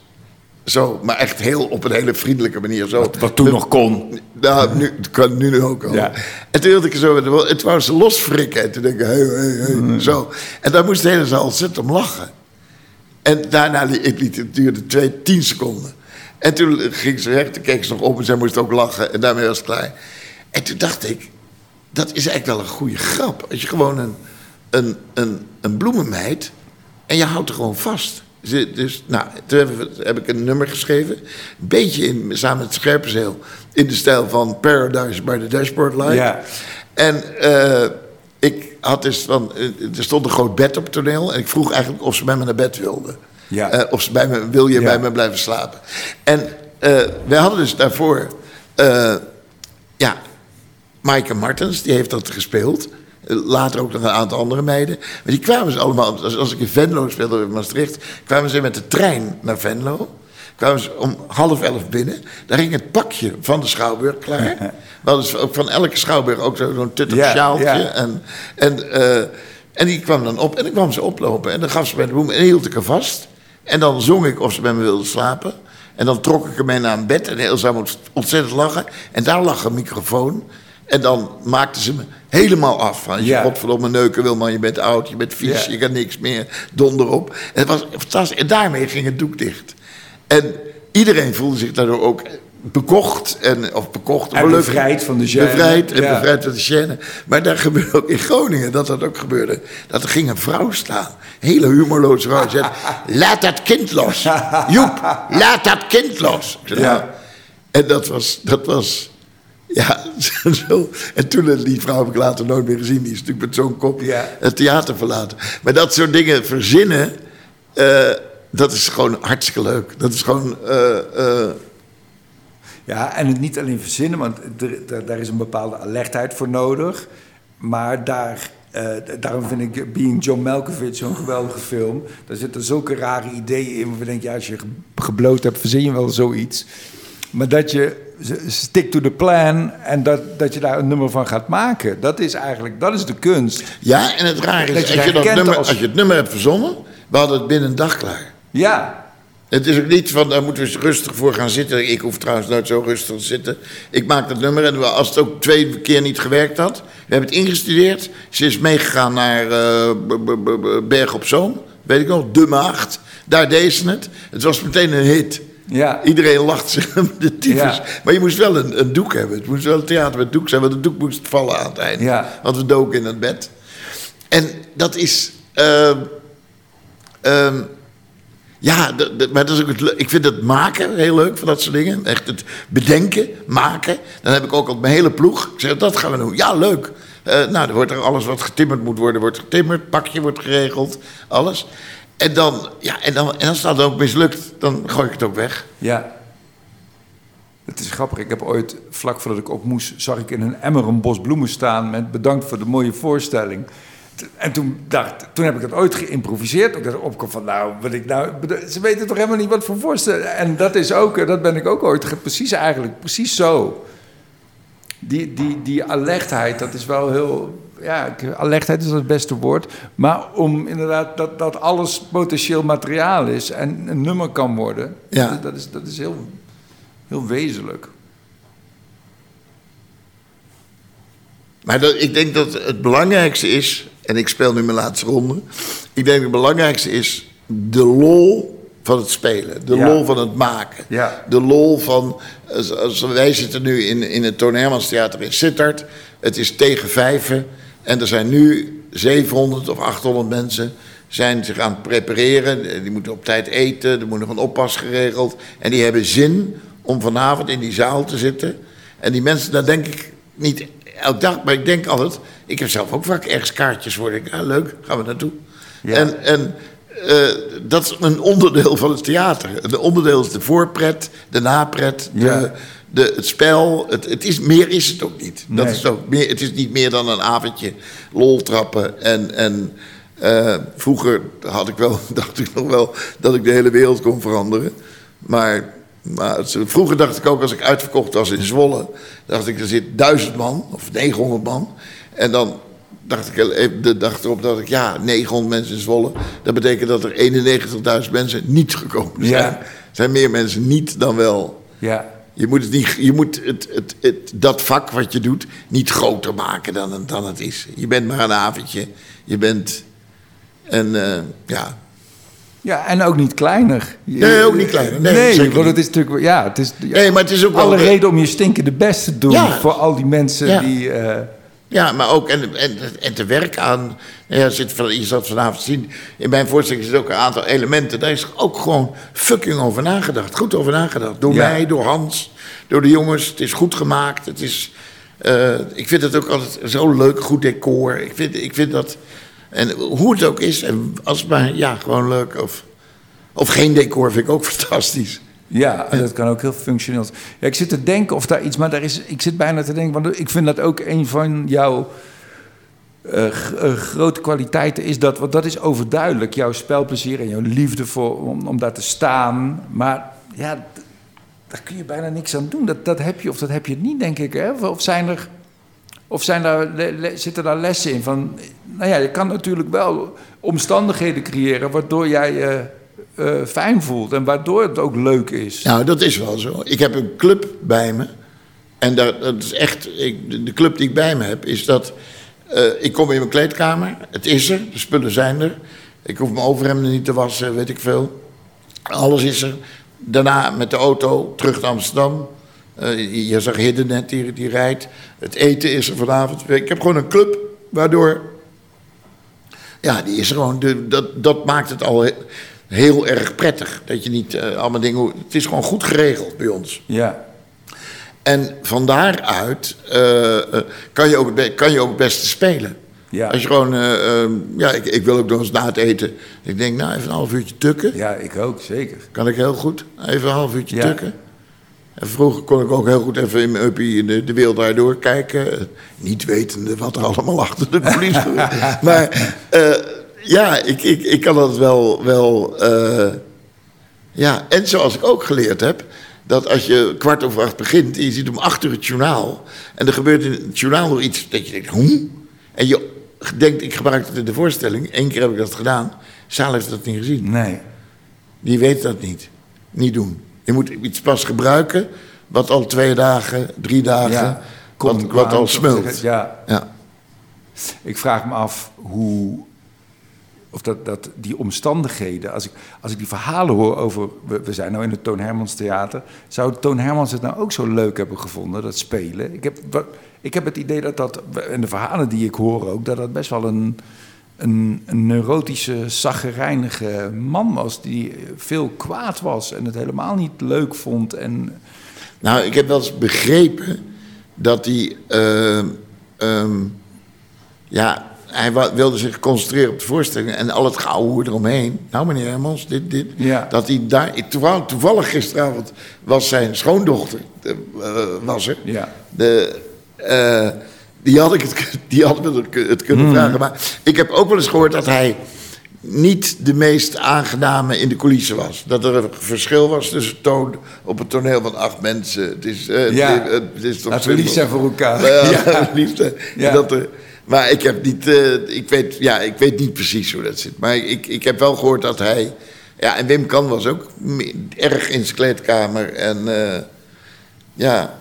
Zo, maar echt heel op een hele vriendelijke manier. Zo. Wat, wat toen nog kon. Nou, nu, het kan nu ook al. Ja. En toen wilde ik zo wou ze losfrikken. En toen denk ik, hey, hey, hey, Mm. zo. En daar moest de hele zaal ontzettend om lachen. En daarna, ik liet, het duurde twee, tien seconden. En toen ging ze weg, toen keek ze nog op en zij moest ook lachen. En daarmee was het klaar. En toen dacht ik, dat is eigenlijk wel een goede grap. Als je gewoon een, een, een, een bloemenmeid en je houdt er gewoon vast. Dus, dus nou, toen heb, ik- een nummer geschreven. Een beetje in, samen met Scherpenzeel. In de stijl van Paradise by the Dashboard Light. Ja. En eh, ik had dus van, eh, er stond een groot bed op het toneel. En ik vroeg eigenlijk of ze bij me naar bed wilden. Ja. Eh, of ze bij me, wil je Ja. bij me blijven slapen? En eh wij hadden dus daarvoor, ja, Maaike Martens, die heeft dat gespeeld. Later ook nog een aantal andere meiden. Maar die kwamen ze allemaal, als, als ik in Venlo speelde in Maastricht, kwamen ze met de trein naar Venlo. Kwamen ze om half elf binnen. Daar ging het pakje van de Schouwburg klaar. (laughs) We hadden dus ook van elke Schouwburg ook zo- zo'n tuttig Ja, sjaaltje. ja. En, en, eh, en die kwam dan op en dan kwam ze oplopen. En dan gaf ze bij de bloem en hield ik haar vast. En dan zong ik of ze bij me wilde slapen. En dan trok ik haar mee naar een bed en Elsa moest ontzettend lachen. En daar lag een microfoon. En dan maakte ze me helemaal af. Van, je godverdomme neuken wil man, je bent oud, je bent vies, je kan niks meer, donder op. En, het was fantastisch. en daarmee ging het doek dicht. En iedereen voelde zich daardoor ook bekocht. En, of bekocht. En bevrijd van de gêne. Bevrijd en Ja. bevrijd van de gêne. Maar daar gebeurde ook in Groningen dat dat ook gebeurde. Dat er ging een vrouw staan. Een hele humorloze vrouw. Zei, (laughs) laat dat kind los. Joep, laat dat kind los. Ja. "Nou." En dat was, dat was, ja, (laughs) zo. En toen, eh, die vrouw heb ik later nooit meer gezien. Die is natuurlijk met zo'n kop Ja. het theater verlaten. Maar dat soort dingen verzinnen, eh, dat is gewoon hartstikke leuk. Dat is gewoon, eh, Ja, en het niet alleen verzinnen, want er, daar- is een bepaalde alertheid voor nodig. Maar daar daarom vind ik Being John Malkovich zo'n geweldige film. Daar zitten zulke rare ideeën in. Waar je denkt, ja, als je gebloot hebt, verzin je wel zoiets. Maar dat je stick to the plan en dat, dat je daar een nummer van gaat maken. Dat is eigenlijk, dat is de kunst. Ja, en het rare is, als je, dat nummer, als... je het nummer hebt verzonnen, we hadden het binnen een dag klaar. Ja. Het is ook niet van, daar moeten we rustig voor gaan zitten. Ik hoef trouwens nooit zo rustig te zitten. Ik maak dat nummer en als het ook twee keer niet gewerkt had... We hebben het ingestudeerd. Ze is meegegaan naar uh, Berg op Zoom. Weet ik nog, De Maagd. Daar deed ze het. Het was meteen een hit. Ja. Iedereen lacht zich (laughs) de tyfus. Maar je moest wel een, een, doek hebben. Het moest wel een theater met doek zijn, want het doek moest vallen aan het einde. Ja. Want we doken in het bed. En dat is. Uh, ja, maar dat is ook het, ik vind het maken heel leuk van dat soort dingen. Echt het bedenken, maken. Dan heb ik ook al mijn hele ploeg. Ik zeg, dat gaan we doen. Ja, leuk. Uh, nou, er wordt er alles wat getimmerd moet worden, wordt getimmerd. Pakje wordt geregeld, alles. En dan, ja, en dan, en als dat ook mislukt, dan gooi ik het ook weg. Ja. Het is grappig. Ik heb ooit, vlak voordat ik op moest, zag ik in een emmer een bos bloemen staan met bedankt voor de mooie voorstelling. En toen, dacht, toen heb ik het ooit geïmproviseerd. Ik dacht opkom van, nou, wat ik nou... Ze weten toch helemaal niet wat voor voorstelling... En dat is ook, dat ben ik ook ooit... Precies eigenlijk, precies zo. Die, die, die alertheid, dat is wel heel ja, alertheid is het beste woord. Maar om inderdaad dat, dat alles potentieel materiaal is en een nummer kan worden. Ja. Dat, is, dat is heel, heel wezenlijk. Maar dat, ik denk dat het belangrijkste is, en ik speel nu mijn laatste ronde. Ik denk dat het belangrijkste is de lol van het spelen. De lol van het maken. Ja. De lol van. Als, wij zitten nu in, in het Toon Hermans Theater in Sittard. Het is tegen vijven. En er zijn nu 700 of 800 mensen zijn zich aan het prepareren. Die moeten op tijd eten, er moet nog een oppas geregeld. En die hebben zin om vanavond in die zaal te zitten. En die mensen, daar denk ik niet elke dag, maar ik denk altijd... Ik heb zelf ook vaak ergens kaartjes voor. Ik, ja, leuk, gaan we naartoe. Ja. En, en uh, dat is een onderdeel van het theater. Een onderdeel is de voorpret, de napret, de, de, het spel. Het, het, is, meer is het ook niet. Dat is ook meer, het is niet meer dan een avondje lol trappen. En, en uh, vroeger had ik wel, (laughs) dacht ik nog wel dat ik de hele wereld kon veranderen. Maar, maar het, vroeger dacht ik ook als ik uitverkocht was in Zwolle... dacht ik er zit duizend man of 900 man... En dan dacht ik de dag erop dat ik, ja, 900 mensen in Zwolle. Dat betekent dat er 91.000 mensen niet gekomen zijn. Ja. Er zijn meer mensen niet dan wel. Ja. Je moet, het niet, je moet het, het, het, dat vak wat je doet niet groter maken dan, dan het is. Je bent maar een avondje. Je bent. En uh, ja. Ja, en ook niet kleiner. Nee, ook niet kleiner. Nee, nee want het is natuurlijk. Ja, het is. Nee, maar het is ook alle reden om je stinkende best te doen voor al die mensen die. Uh, ja, maar ook en, en, en te werken aan. Ja, zit, je zat vanavond zien. In mijn voorstelling zitten ook een aantal elementen. Daar is ook gewoon fucking over nagedacht. Goed over nagedacht. Door mij, door Hans, door de jongens. Het is goed gemaakt. Het is. Uh, ik vind het ook altijd zo leuk, goed decor. Ik vind, ik vind dat. En hoe het ook is, en als maar ja, gewoon leuk. Of, of geen decor vind ik ook (laughs) fantastisch. Ja, dat kan ook heel functioneel zijn. Ja, ik zit te denken of daar iets, maar daar is, ik zit bijna te denken, want ik vind dat ook een van jouw uh, grote kwaliteiten is dat, want dat is overduidelijk, jouw spelplezier en jouw liefde voor, om, om daar te staan. Maar ja, daar kun je bijna niks aan doen. Dat, dat heb je of dat heb je niet, denk ik. Hè? Of zijn er, of zijn daar, zitten daar lessen in van, nou ja, je kan natuurlijk wel omstandigheden creëren waardoor jij... Uh, uh, fijn voelt en waardoor het ook leuk is. Nou, dat is wel zo. Ik heb een club bij me. En dat, is echt, ik, de club die ik bij me heb, is dat uh, ik kom in mijn kleedkamer. Het is er, de spullen zijn er. Ik hoef mijn overhemden niet te wassen, weet ik veel. Alles is er. Daarna met de auto terug naar Amsterdam. Uh, je zag Hidden net, die, die rijdt. Het eten is er vanavond. Ik heb gewoon een club waardoor. Ja, die is gewoon. De, dat, dat maakt het al heel erg prettig. Dat je niet uh, allemaal dingen. Het is gewoon goed geregeld bij ons. Ja. En van daaruit uh, kan, je ook, kan je ook het beste spelen. Ja. Als je gewoon, ehm, ja, ik, ik, wil ook nog eens na het eten. Ik denk, nou, even een half uurtje tukken. Ja, ik ook, zeker. Kan ik heel goed. Even een half uurtje tukken. En vroeger kon ik ook heel goed even in mijn uppie de, de wereld daardoor kijken. Niet wetende wat er allemaal achter de coulissen. (laughs) Maar uh, ja, ik, ik, ik kan dat wel... wel uh, ja, en zoals ik ook geleerd heb... dat als je kwart over acht begint... en je ziet om acht uur het journaal... en er gebeurt in het journaal nog iets... dat je denkt, hoe? En je denkt, ik gebruik het in de voorstelling. Eén keer heb ik dat gedaan. Saal heeft dat niet gezien. Nee. Die weet dat niet. Niet doen. Je moet iets pas gebruiken wat al twee dagen, drie dagen, ja, wat, wat al smult. Ja. ja. Ik vraag me af hoe, of dat, dat die omstandigheden, als ik, als ik die verhalen hoor over, we, zijn nou in het Toon Hermans Theater, zou Toon Hermans het nou ook zo leuk hebben gevonden, dat spelen? Ik heb, ik heb het idee dat dat, en de verhalen die ik hoor ook, dat dat best wel een, een, een neurotische, zaggerijnige man was. Die veel kwaad was en het helemaal niet leuk vond. En... Nou, ik heb wel eens begrepen dat hij. Uh, um, ja, hij wilde zich concentreren op de voorstelling en al het geouwe eromheen. Nou, meneer Hermans, dit, dit. Ja. Dat hij daar. Toevallig, toevallig gisteravond was zijn schoondochter. Uh, was er. Ja. De. Uh, die had ik het, die had het kunnen mm. vragen. Maar ik heb ook wel eens gehoord dat hij niet de meest aangename in de coulissen was. Dat er een verschil was tussen toon op het toneel van acht mensen. Het is, uh, ja, het, het is toch lief zijn voor elkaar. Ja, (laughs) ja. liefde. Ja. Dat er, maar ik heb niet, uh, ik, weet, ja, ik weet niet precies hoe dat zit. Maar ik, ik heb wel gehoord dat hij... Ja, en Wim Kan was ook erg in zijn kleedkamer. En uh, ja,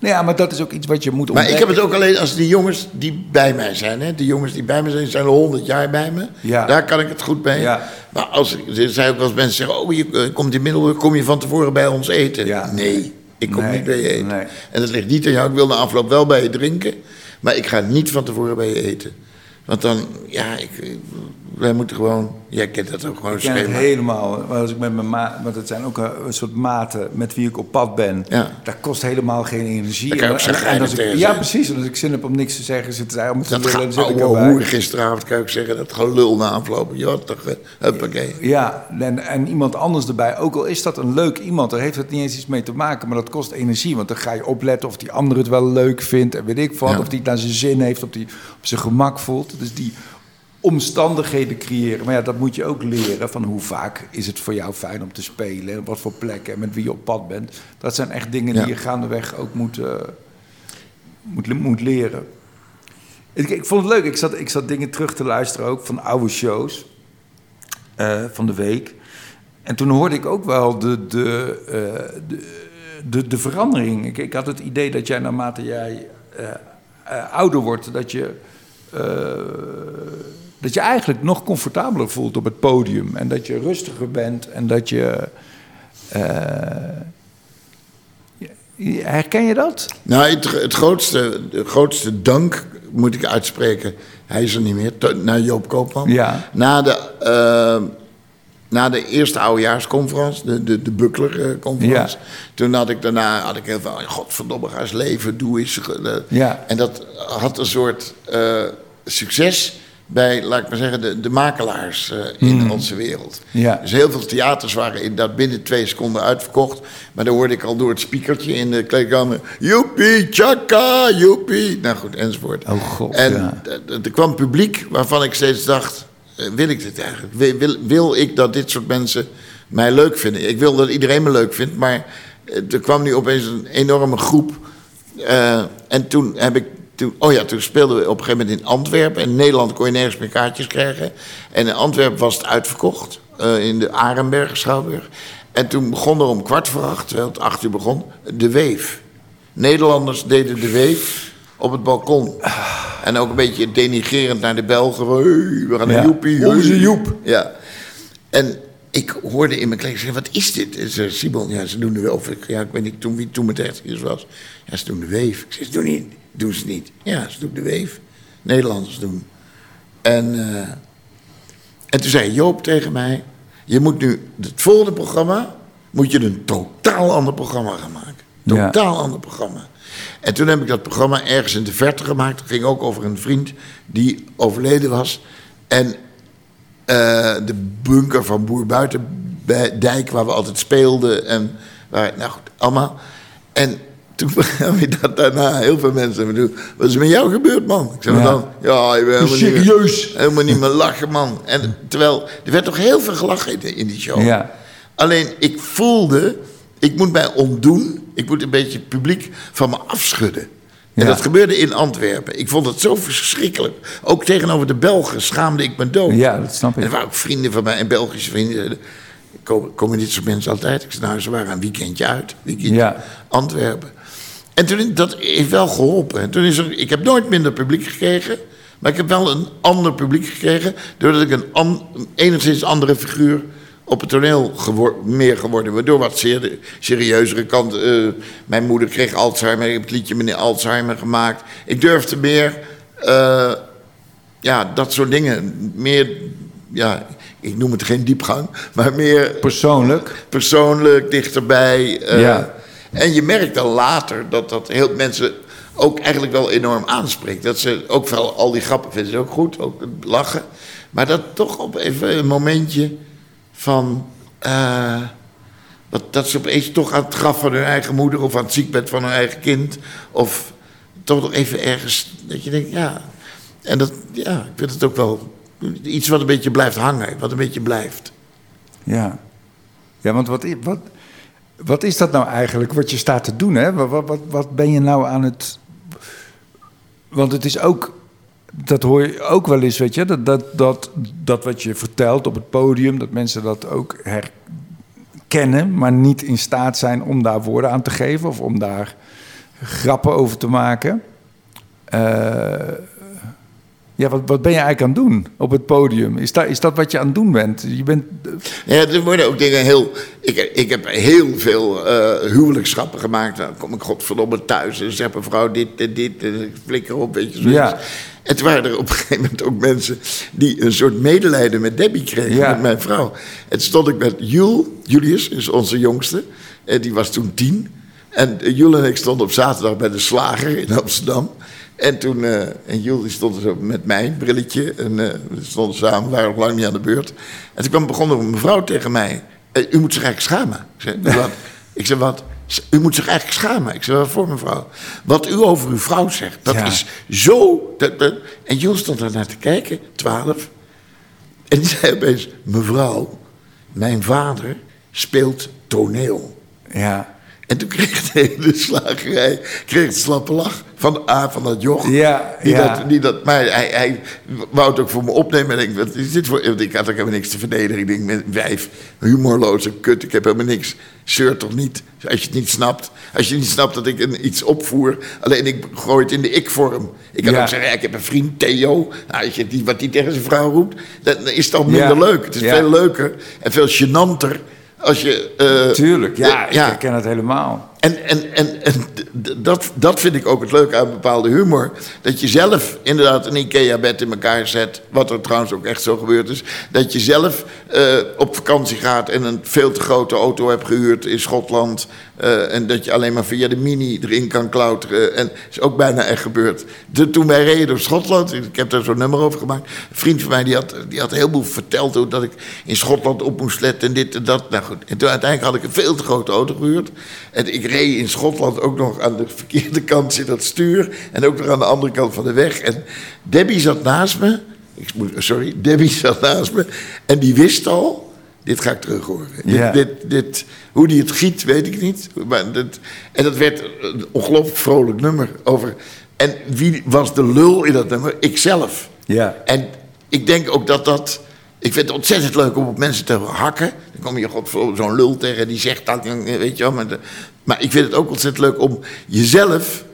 nou ja, maar dat is ook iets wat je moet ontdekken. Maar ik heb het ook alleen als die jongens die bij mij zijn. Hè? Die jongens die bij me zijn, zijn al honderd jaar bij me. Ja. Daar kan ik het goed bij. Ja. Maar als, er zijn ook als mensen zeggen... oh, je eh, komt in Middelburg, kom je van tevoren bij ons eten? Ja. Nee, ik kom Nee, niet bij je eten. nee. En dat ligt niet aan jou. Ik wil na afloop wel bij je drinken. Maar ik ga niet van tevoren bij je eten. Want dan, ja, ik, wij moeten gewoon... Jij kent dat ook gewoon Ik ken het helemaal. Maar als ik met mijn ma want het zijn ook een, een soort maten met wie ik op pad ben. Ja. Dat kost helemaal geen energie. Kan ook En- en- als ik- Ja, precies. En als ik zin heb om niks te zeggen, zitten zij allemaal te Dat lullen zit erbij. hoer gisteravond, kan ik zeggen. Dat gelul na aflopen. Had toch, uh, huppakee. Ja, en, en iemand anders erbij. Ook al is dat een leuk iemand, daar heeft het niet eens iets mee te maken. Maar dat kost energie. Want dan ga je opletten of die ander het wel leuk vindt. En weet ik wat. Ja. Of die het naar zijn zin heeft. Of die op zijn gemak voelt. Dus die omstandigheden creëren. Maar ja, dat moet je ook leren. Van hoe vaak is het voor jou fijn om te spelen. En op wat voor plekken. En met wie je op pad bent. Dat zijn echt dingen Ja. die je gaandeweg ook moet, eh, moet, moet leren. Ik, ik vond het leuk. Ik zat, ik zat dingen terug te luisteren ook van oude shows eh, van de week. En toen hoorde ik ook wel de, de, eh, de, de, de verandering. Ik, ik had het idee dat jij naarmate jij ouder wordt, dat je, dat je eigenlijk nog comfortabeler voelt op het podium. En dat je rustiger bent en dat je. eh, herken je dat? Nou, het, het grootste, de grootste dank moet ik uitspreken. Hij is er niet meer. Naar Joop Koopman. Ja. Na de, eh, na de eerste oudejaarsconferentie, de, de, de Buckler-conferentie. Ja. Toen had ik daarna had ik heel veel. Godverdomme, ga eens leven, doe eens. Ja. En dat had een soort eh, succes bij, laat ik maar zeggen, de, de makelaars eh, in onze wereld. Hmm. Ja. Dus heel veel theaters waren inderdaad binnen twee seconden uitverkocht. Maar dan hoorde ik al door het speakertje in de kleedkamer... Joepie, tjaka, joepie. Nou goed, enzovoort. Oh god, En ja. er kwam publiek waarvan ik steeds dacht... eh, wil ik dit eigenlijk? Wil, wil, wil ik dat dit soort mensen mij leuk vinden? Ik wil dat iedereen me leuk vindt, maar... eh, Er kwam nu opeens een enorme groep. en toen heb ik... Toen, oh ja, toen speelden we op een gegeven moment in Antwerpen. En in Nederland kon je nergens meer kaartjes krijgen. En in Antwerpen was het uitverkocht. eh, in de Arenberg, Schouwburg. En toen begon er om kwart voor acht, terwijl het acht uur begon, de weef. Nederlanders deden de weef op het balkon. En ook een beetje denigerend naar de Belgen. Hey, we gaan naar Ja. Joepie. hey." Onze Joep. Ja. En ik hoorde in mijn kleding zeggen, wat is dit? En ze zei, Simon, ja, ze doen de weef. Ik, ja, ik weet niet toen, wie toen mijn dertigers was. Ja, ze doen de weef. Ik zei, ze doen, niet, doen ze niet. Ja, ze doen de weef. Nederlanders doen. En, eh, en toen zei Joop tegen mij, je moet nu het volgende programma, moet je een totaal ander programma gaan maken. Ja. Totaal ander programma. En toen heb ik dat programma ergens in de verte gemaakt. Het ging ook over een vriend die overleden was. En eh, de bunker van Boer Buitendijk, waar we altijd speelden. En waar, nou goed, allemaal. En toen begon je dat daarna heel veel mensen me doen. Wat is met jou gebeurd, man? Ik zei Ja. dan, ja, ik ben helemaal niet meer- Serieus? helemaal niet meer lachen, man. En terwijl, er werd toch heel veel gelachen in, in die show. Ja. Alleen, ik voelde, ik moet mij ontdoen. Ik moet een beetje het publiek van me afschudden. En Ja. dat gebeurde in Antwerpen. Ik vond het zo verschrikkelijk. Ook tegenover de Belgen schaamde ik me dood. Ja, dat snap ik. En er waren ook vrienden van mij en Belgische vrienden. Komen, komen dit soort mensen altijd? Ik zei, nou, ze waren een weekendje uit. Weekendje Ja. Antwerpen. En toen, dat heeft wel geholpen. En toen is er, ik heb nooit minder publiek gekregen. Maar ik heb wel een ander publiek gekregen. Doordat ik een an, enigszins andere figuur op het toneel gewor- meer geworden ben. Door wat zeer, serieuzere kant. eh, mijn moeder kreeg Alzheimer. Ik heb het liedje Meneer Alzheimer gemaakt. Ik durfde meer... eh, ja, dat soort dingen. Meer, ja, ik noem het geen diepgang, maar meer Persoonlijk. persoonlijk, dichterbij. eh, Ja. En je merkt dan later dat dat heel mensen ook eigenlijk wel enorm aanspreekt. Dat ze ook wel al die grappen vinden ze ook goed, ook lachen. Maar dat toch op even een momentje van... eh, dat, dat ze opeens toch aan het graf van hun eigen moeder... of aan het ziekbed van hun eigen kind... of toch nog even ergens dat je denkt, ja... En dat, ja, ik vind het ook wel iets wat een beetje blijft hangen, wat een beetje blijft. Ja. Ja, want wat, wat, wat is dat nou eigenlijk wat je staat te doen? Hè? Wat, wat, wat, ben je nou aan het. Want het is ook. Dat hoor je ook wel eens, weet je. Dat, dat, dat, dat wat je vertelt op het podium, dat mensen dat ook herkennen, maar niet in staat zijn om daar woorden aan te geven of om daar grappen over te maken. Eh, ja, wat, wat ben je eigenlijk aan het doen op het podium? Is dat, is dat wat je aan het doen bent? Je bent Ja, er worden ook dingen heel. Ik, ik heb heel veel eh huwelijkschappen gemaakt. Dan kom ik godverdomme thuis en zeg mevrouw dit en dit. En ik flikker op, weet je zo. Ja. En toen waren er op een gegeven moment ook mensen die een soort medelijden met Debbie kregen, Ja. met mijn vrouw. En stond ik met Jul, Julius, is onze jongste. En die was toen tien. En eh, Jul en ik stonden op zaterdag bij de slager in Amsterdam. En toen, eh, en Jul die stond er zo met mij, brilletje. En eh, we stonden samen, waren nog lang niet aan de beurt. En toen kwam begon er een mevrouw tegen mij. "Eh, u moet zich eigenlijk schamen. Ik zei, wat? Ik zei, wat? U moet zich eigenlijk schamen. Ik zei, wat voor mevrouw? Wat u over uw vrouw zegt, dat Ja. is zo... Dat, dat- En Jul stond daar naar te kijken, twaalf. En die zei opeens, mevrouw, mijn vader speelt toneel. Ja, En toen kreeg de hele slagerij kreeg het slappe lach van A van dat joch. Ja, die ja. Dat, die dat, maar hij, hij wou het ook voor me opnemen. En ik, wat is dit voor, want ik had ook helemaal niks te verdedigen. Ik denk, met wijf, humorloze kut, ik heb helemaal niks. Zeur toch niet, als je het niet snapt. Als je niet snapt dat ik een, iets opvoer. Alleen ik gooi het in de ik-vorm. Ik kan Ja. ook zeggen, ik heb een vriend, Theo. Nou, als je die, wat die tegen zijn vrouw roept, dan is het al minder leuk. Het is veel leuker en veel gênanter als je... eh, tuurlijk. Ja, eh, ik herken het helemaal. En, en, en, en dat, dat vind ik ook het leuke aan bepaalde humor. Dat je zelf inderdaad een IKEA-bed in elkaar zet. Wat er trouwens ook echt zo gebeurd is. Dat je zelf eh, op vakantie gaat en een veel te grote auto hebt gehuurd in Schotland. eh, en dat je alleen maar via de mini erin kan klauteren. En dat is ook bijna echt gebeurd. Toen wij reden door Schotland, ik heb daar zo'n nummer over gemaakt. Een vriend van mij die had, die had heel veel verteld hoe dat ik in Schotland op moest letten en dit en dat. Nou goed, en toen uiteindelijk had ik een veel te grote auto gehuurd. En ik reed in Schotland ook nog aan de verkeerde kant zit dat stuur. En ook nog aan de andere kant van de weg. En Debbie zat naast me. Ik moet, sorry, (laughs) Debbie zat naast me. En die wist al. Dit ga ik terug horen. Ja. Dit, dit, dit, hoe die het giet, weet ik niet. Maar dit, en dat werd een ongelooflijk vrolijk nummer. Over, en wie was de lul in dat nummer? Ikzelf. Ja. En ik denk ook dat dat. Ik vind het ontzettend leuk om op mensen te hakken. Dan kom je zo'n lul tegen die zegt dat, weet je wel. Maar, de- maar ik vind het ook ontzettend leuk om jezelf.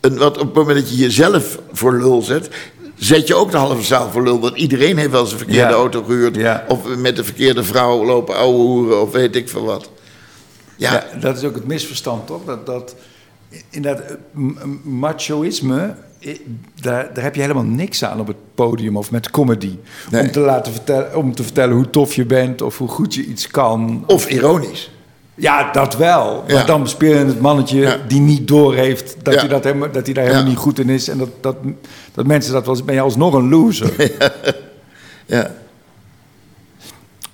Een, wat op het moment dat je jezelf voor lul zet. Zet je ook de halve zaal voor lul. Want iedereen heeft wel eens een verkeerde Ja. auto gehuurd. Ja. Of met de verkeerde vrouw lopen ouwe hoeren. Of weet ik veel wat. Ja, Ja. dat is ook het misverstand, toch? Dat, dat inderdaad, eh, machoïsme, daar, daar heb je helemaal niks aan op het podium of met comedy. Nee. Om, te laten vertellen, om te vertellen hoe tof je bent of hoe goed je iets kan. Of ironisch. Ja, dat wel. Ja. Maar dan speel je het mannetje Ja. die niet doorheeft dat, Ja. hij, dat, helemaal, dat hij daar helemaal niet goed in is. En dat, dat, dat mensen dat wel. Ben je alsnog een loser. (laughs) Ja.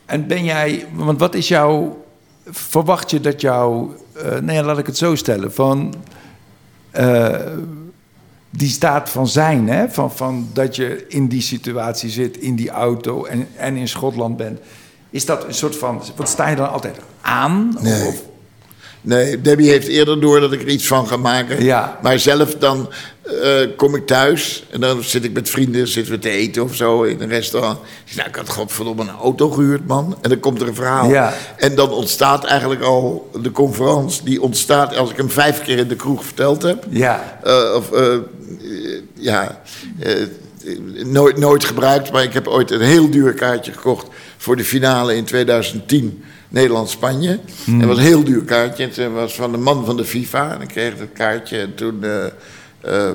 En ben jij... Want wat is jouw... verwacht je dat jou, eh nee, laat ik het zo stellen, van eh, die staat van zijn, hè? Van, van dat je in die situatie zit, in die auto en, en in Schotland bent. Is dat een soort van, wat sta je dan altijd aan? Nee. Of- Nee, Debbie heeft eerder door dat ik er iets van ga maken. Ja. Maar zelf dan eh, kom ik thuis en dan zit ik met vrienden, zitten we te eten of zo in een restaurant. Ik nou, ik had godverdomme een auto gehuurd, man. En dan komt er een verhaal. Ja. En dan ontstaat eigenlijk al de conferentie. Die ontstaat als ik hem vijf keer in de kroeg verteld heb. ja, Eh, of, eh, ja, nooit, nooit gebruikt, maar ik heb ooit een heel duur kaartje gekocht voor de finale in 2010. Nederland-Spanje. Dat was een heel duur kaartje. Het was van de man van de FIFA. En ik kreeg het kaartje en toen eh, eh,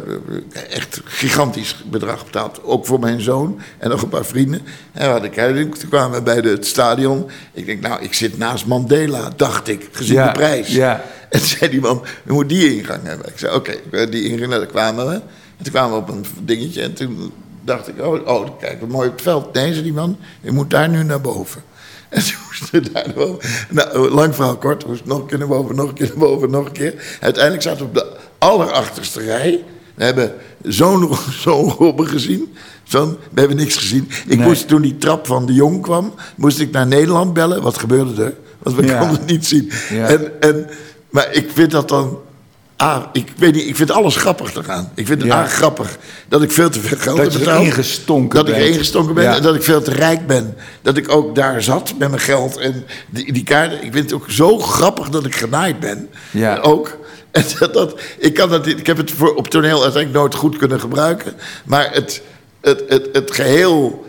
echt gigantisch bedrag betaald. Ook voor mijn zoon en nog een paar vrienden. En we hadden kaartje. Toen kwamen we bij de, het stadion. Ik denk, nou, ik zit naast Mandela, dacht ik, gezien Ja, de prijs. ja. (laughs) En zei die man, je moet die ingang hebben. Ik zei, oké, ik die ingang. Nou, daar kwamen we. En toen kwamen we op een dingetje. En toen dacht ik, oh, oh kijken we mooi op het veld. Nee, zei die man, je moet daar nu naar boven. En toen moesten we daar naar boven. Nou, lang verhaal kort. We moesten nog een keer naar boven, nog een keer naar boven, nog een keer. Uiteindelijk zaten we op de allerachterste rij. We hebben zo'n (laughs) zo'n Robben gezien. Zo'n, we hebben niks gezien. Ik Nee. moest, toen die trap van de Jong kwam, moest ik naar Nederland bellen. Wat gebeurde er? Want we Ja. konden het niet zien. Ja. En, en, maar ik vind dat dan... Ah, ik weet niet, ik vind alles grappig te gaan. Ik vind het Ja. grappig dat ik veel te veel geld Dat heb betaald. erin gestonken Dat ik bent. erin gestonken ben Ja. en dat ik veel te rijk ben. Dat ik ook daar zat met mijn geld en die, die kaarten. Ik vind het ook zo grappig dat ik genaaid ben. Ja. En ook. (laughs) En dat, dat, ik, kan dat, ik heb het voor, op toneel uiteindelijk nooit goed kunnen gebruiken. Maar het, het, het, het geheel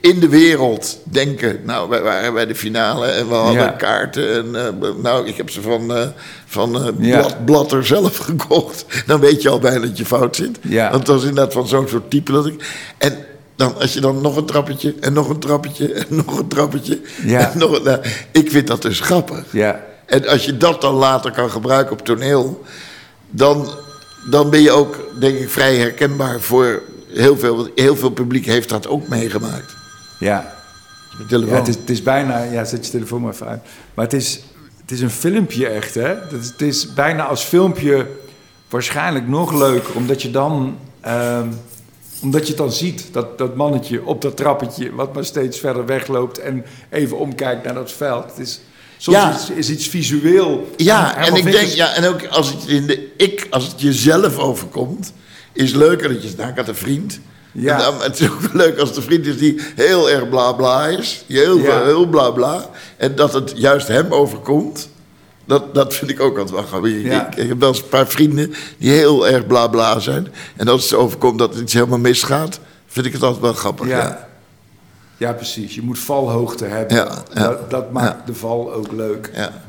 in de wereld denken. Nou, wij waren bij de finale en we hadden Ja. kaarten. En, eh, nou, ik heb ze van, eh, van Ja. Blad, Blatter zelf (laughs) gekocht. Dan weet je al bijna dat je fout zit. Ja. Want het was inderdaad van zo'n soort type dat ik... En dan, als je dan nog een trappetje en nog een trappetje en (laughs) nog een trappetje... En nog een, nou, ik vind dat dus grappig. ja, En als je dat dan later kan gebruiken op toneel... dan, dan ben je ook, denk ik, vrij herkenbaar voor heel veel... Heel veel publiek heeft dat ook meegemaakt. ja. Met telefoon. Ja, het, is, het is bijna, ja, zet je telefoon maar even uit. Maar het is, het is een filmpje echt, hè? Het is, het is bijna als filmpje waarschijnlijk nog leuker, omdat je dan, ehm, omdat je het dan ziet, dat, dat mannetje op dat trappetje, wat maar steeds verder wegloopt en even omkijkt naar dat veld. Het is, soms Ja. is, is iets visueel. Ja, en ik denk, ja, en ook als het in de ik, als het jezelf overkomt, is leuker dat je, nou, ik had een vriend. Ja. En dan, het is ook leuk als een vriend is die heel erg bla bla is, die heel, Ja. heel bla bla, en dat het juist hem overkomt. Dat, dat vind ik ook altijd wel grappig. Ik- Ja. Ik, ik heb wel eens een paar vrienden die heel erg bla bla zijn. En als het overkomt dat het iets helemaal misgaat, vind ik het altijd wel grappig. Ja. Ja. ja, precies. Je moet valhoogte hebben. Dat, dat maakt de val ook leuk. Ja.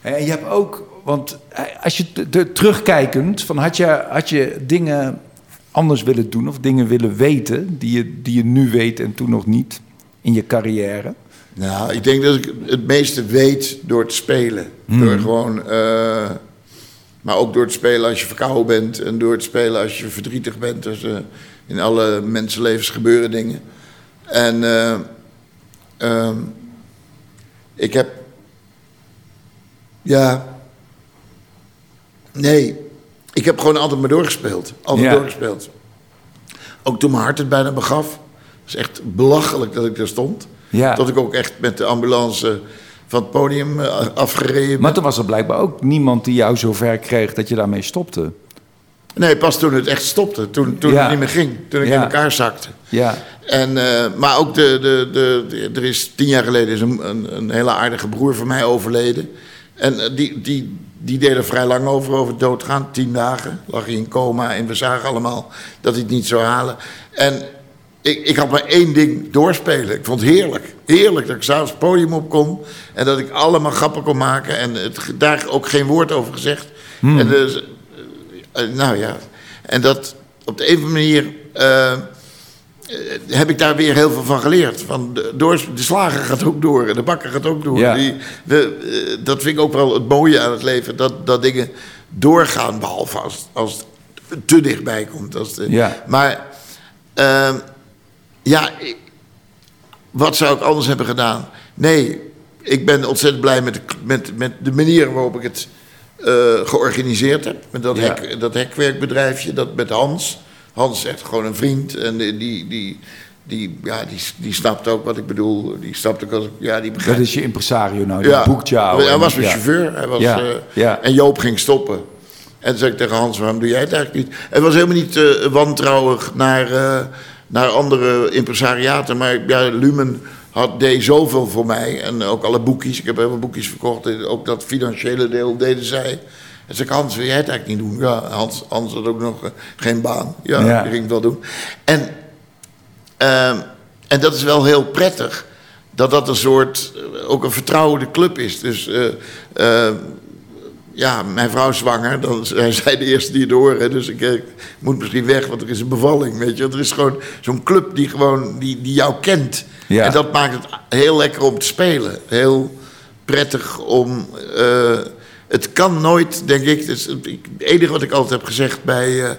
En je hebt ook, want eh, als je de, terugkijkend, van had, je, had je dingen anders willen doen of dingen willen weten die je, die je nu weet en toen nog niet in je carrière? Nou, ik denk dat ik het meeste weet door te spelen. Hmm. Door gewoon. eh, maar ook door te spelen als je verkouden bent. En door te spelen als je verdrietig bent. Dus, eh, in alle mensenlevens gebeuren dingen. En. eh, ehm, ik heb. Ja. Nee. Ik heb gewoon altijd maar doorgespeeld. Altijd Ja. doorgespeeld. Ook toen mijn hart het bijna begaf. Het is echt belachelijk dat ik daar stond. Ja. Dat ik ook echt met de ambulance van het podium eh, afgereden ben. Maar toen was er blijkbaar ook niemand die jou zo ver kreeg dat je daarmee stopte. Nee, pas toen het echt stopte. Toen, toen Ja. het niet meer ging. Toen ik Ja. in elkaar zakte. Ja, En, eh, maar ook de, de, de, de- er is tien jaar geleden is een, een, een hele aardige broer van mij overleden. En eh, die, die, die deed er vrij lang over, over doodgaan. Tien dagen lag hij in coma en we zagen allemaal dat hij het niet zou halen. En ik, ik had maar één ding doorspelen. Ik vond het heerlijk. Heerlijk dat ik s'avonds het podium op kon. En dat ik allemaal grappen kon maken. En het, daar ook geen woord over gezegd. En dus, eh, nou ja, en dat op de een of andere manier eh, heb ik daar weer heel veel van geleerd. Van de, door, de slager gaat ook door en de bakker gaat ook door. Ja. Die, we, eh, dat vind ik ook wel het mooie aan het leven, dat, dat dingen doorgaan, behalve als, als het te dichtbij komt. Als de, Ja. Maar ehm, ja, wat zou ik anders hebben gedaan? Nee, ik ben ontzettend blij met de, met, met de manier waarop ik het eh, georganiseerd heb. Met dat, Ja. hek, dat hekwerkbedrijfje, dat met Hans. Hans is echt gewoon een vriend. En die, die, die, die, ja, die, die snapt ook wat ik bedoel. Die snapt ook als ja, die Dat begrijpt. is je impresario nou, die boekt jou. Hij was mijn ja. chauffeur. Hij was, Ja, eh, ja. En Joop ging stoppen. En toen zei ik tegen Hans, waarom doe jij het eigenlijk niet? Het was helemaal niet eh, wantrouwig naar, eh, naar andere impresariaten. Maar ja, Lumen had, deed zoveel voor mij. En ook alle boekjes. Ik heb heel veel boekjes verkocht. Ook dat financiële deel deden zij. En zei Hans, wil jij het eigenlijk niet doen? Ja, Hans, Hans had ook nog eh, geen baan. Ja, Ja. die ging het wel doen. En, ehm, en dat is wel heel prettig. Dat dat een soort, eh, ook een vertrouwde club is. Dus eh, eh, ja, mijn vrouw is zwanger. Dan zijn (laughs) zij de eerste die het horen. Dus ik, moet misschien weg, want er is een bevalling. Weet je, er is gewoon zo'n club die gewoon die, die jou kent. Ja. En dat maakt het heel lekker om te spelen. Heel prettig om. Het kan nooit, denk ik. Het enige wat ik altijd heb gezegd bij, eh,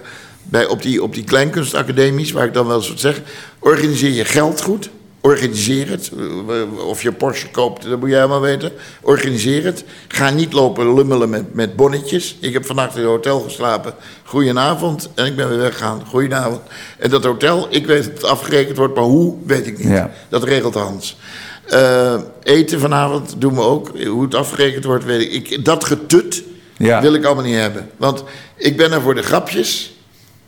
bij op, die, op die kleinkunstacademies, waar ik dan wel eens wat zeg. Organiseer je geld goed. Organiseer het. Eh, Of je Porsche koopt, dat moet jij helemaal weten. Organiseer het. Ga niet lopen lummelen met, met bonnetjes. Ik heb vannacht in een hotel geslapen. Goedenavond. En ik ben weer weggegaan. Goedenavond. En dat hotel, ik weet dat het afgerekend wordt, maar hoe, weet ik niet. Ja. Dat regelt Hans. Eh, eten vanavond doen we ook. Hoe het afgerekend wordt, weet ik. ik dat getut Ja. wil ik allemaal niet hebben. Want ik ben er voor de grapjes.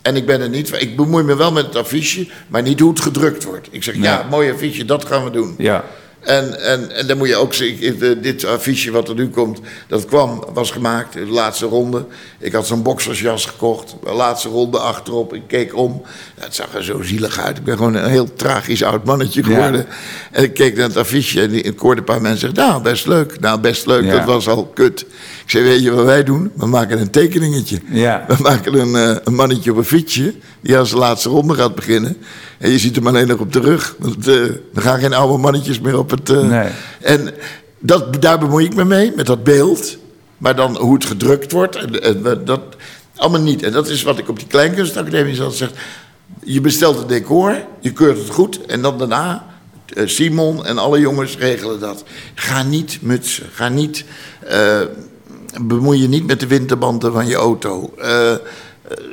En ik ben er niet. Ik bemoei me wel met het affiche, maar niet hoe het gedrukt wordt. Ik zeg, ja, mooi affiche, dat gaan we doen. Ja. En, en, en dan moet je ook eh, dit affiche wat er nu komt, dat kwam, was gemaakt in de laatste ronde. Ik had zo'n boksersjas gekocht, de laatste ronde achterop. Ik keek om, het zag er zo zielig uit. Ik ben gewoon een heel tragisch oud mannetje geworden. En ik keek naar het affiche en ik hoorde een paar mensen zeggen, nou, best leuk. Nou, best leuk, Ja. dat was al kut. Ik zei, weet je wat wij doen? We maken een tekeningetje. Ja. We maken een, eh, een mannetje op een fietsje, die als de laatste ronde gaat beginnen. En je ziet hem alleen nog op de rug. Want eh, er gaan geen oude mannetjes meer op het... eh, Nee. En dat, daar bemoei ik me mee, met dat beeld. Maar dan hoe het gedrukt wordt, en, en dat allemaal niet. En dat is wat ik op die kleinkunstacademie altijd zeg. Je bestelt het decor, je keurt het goed... en dan daarna, Simon en alle jongens regelen dat. Ga niet mutsen, ga niet... bemoei je niet met de winterbanden van je auto.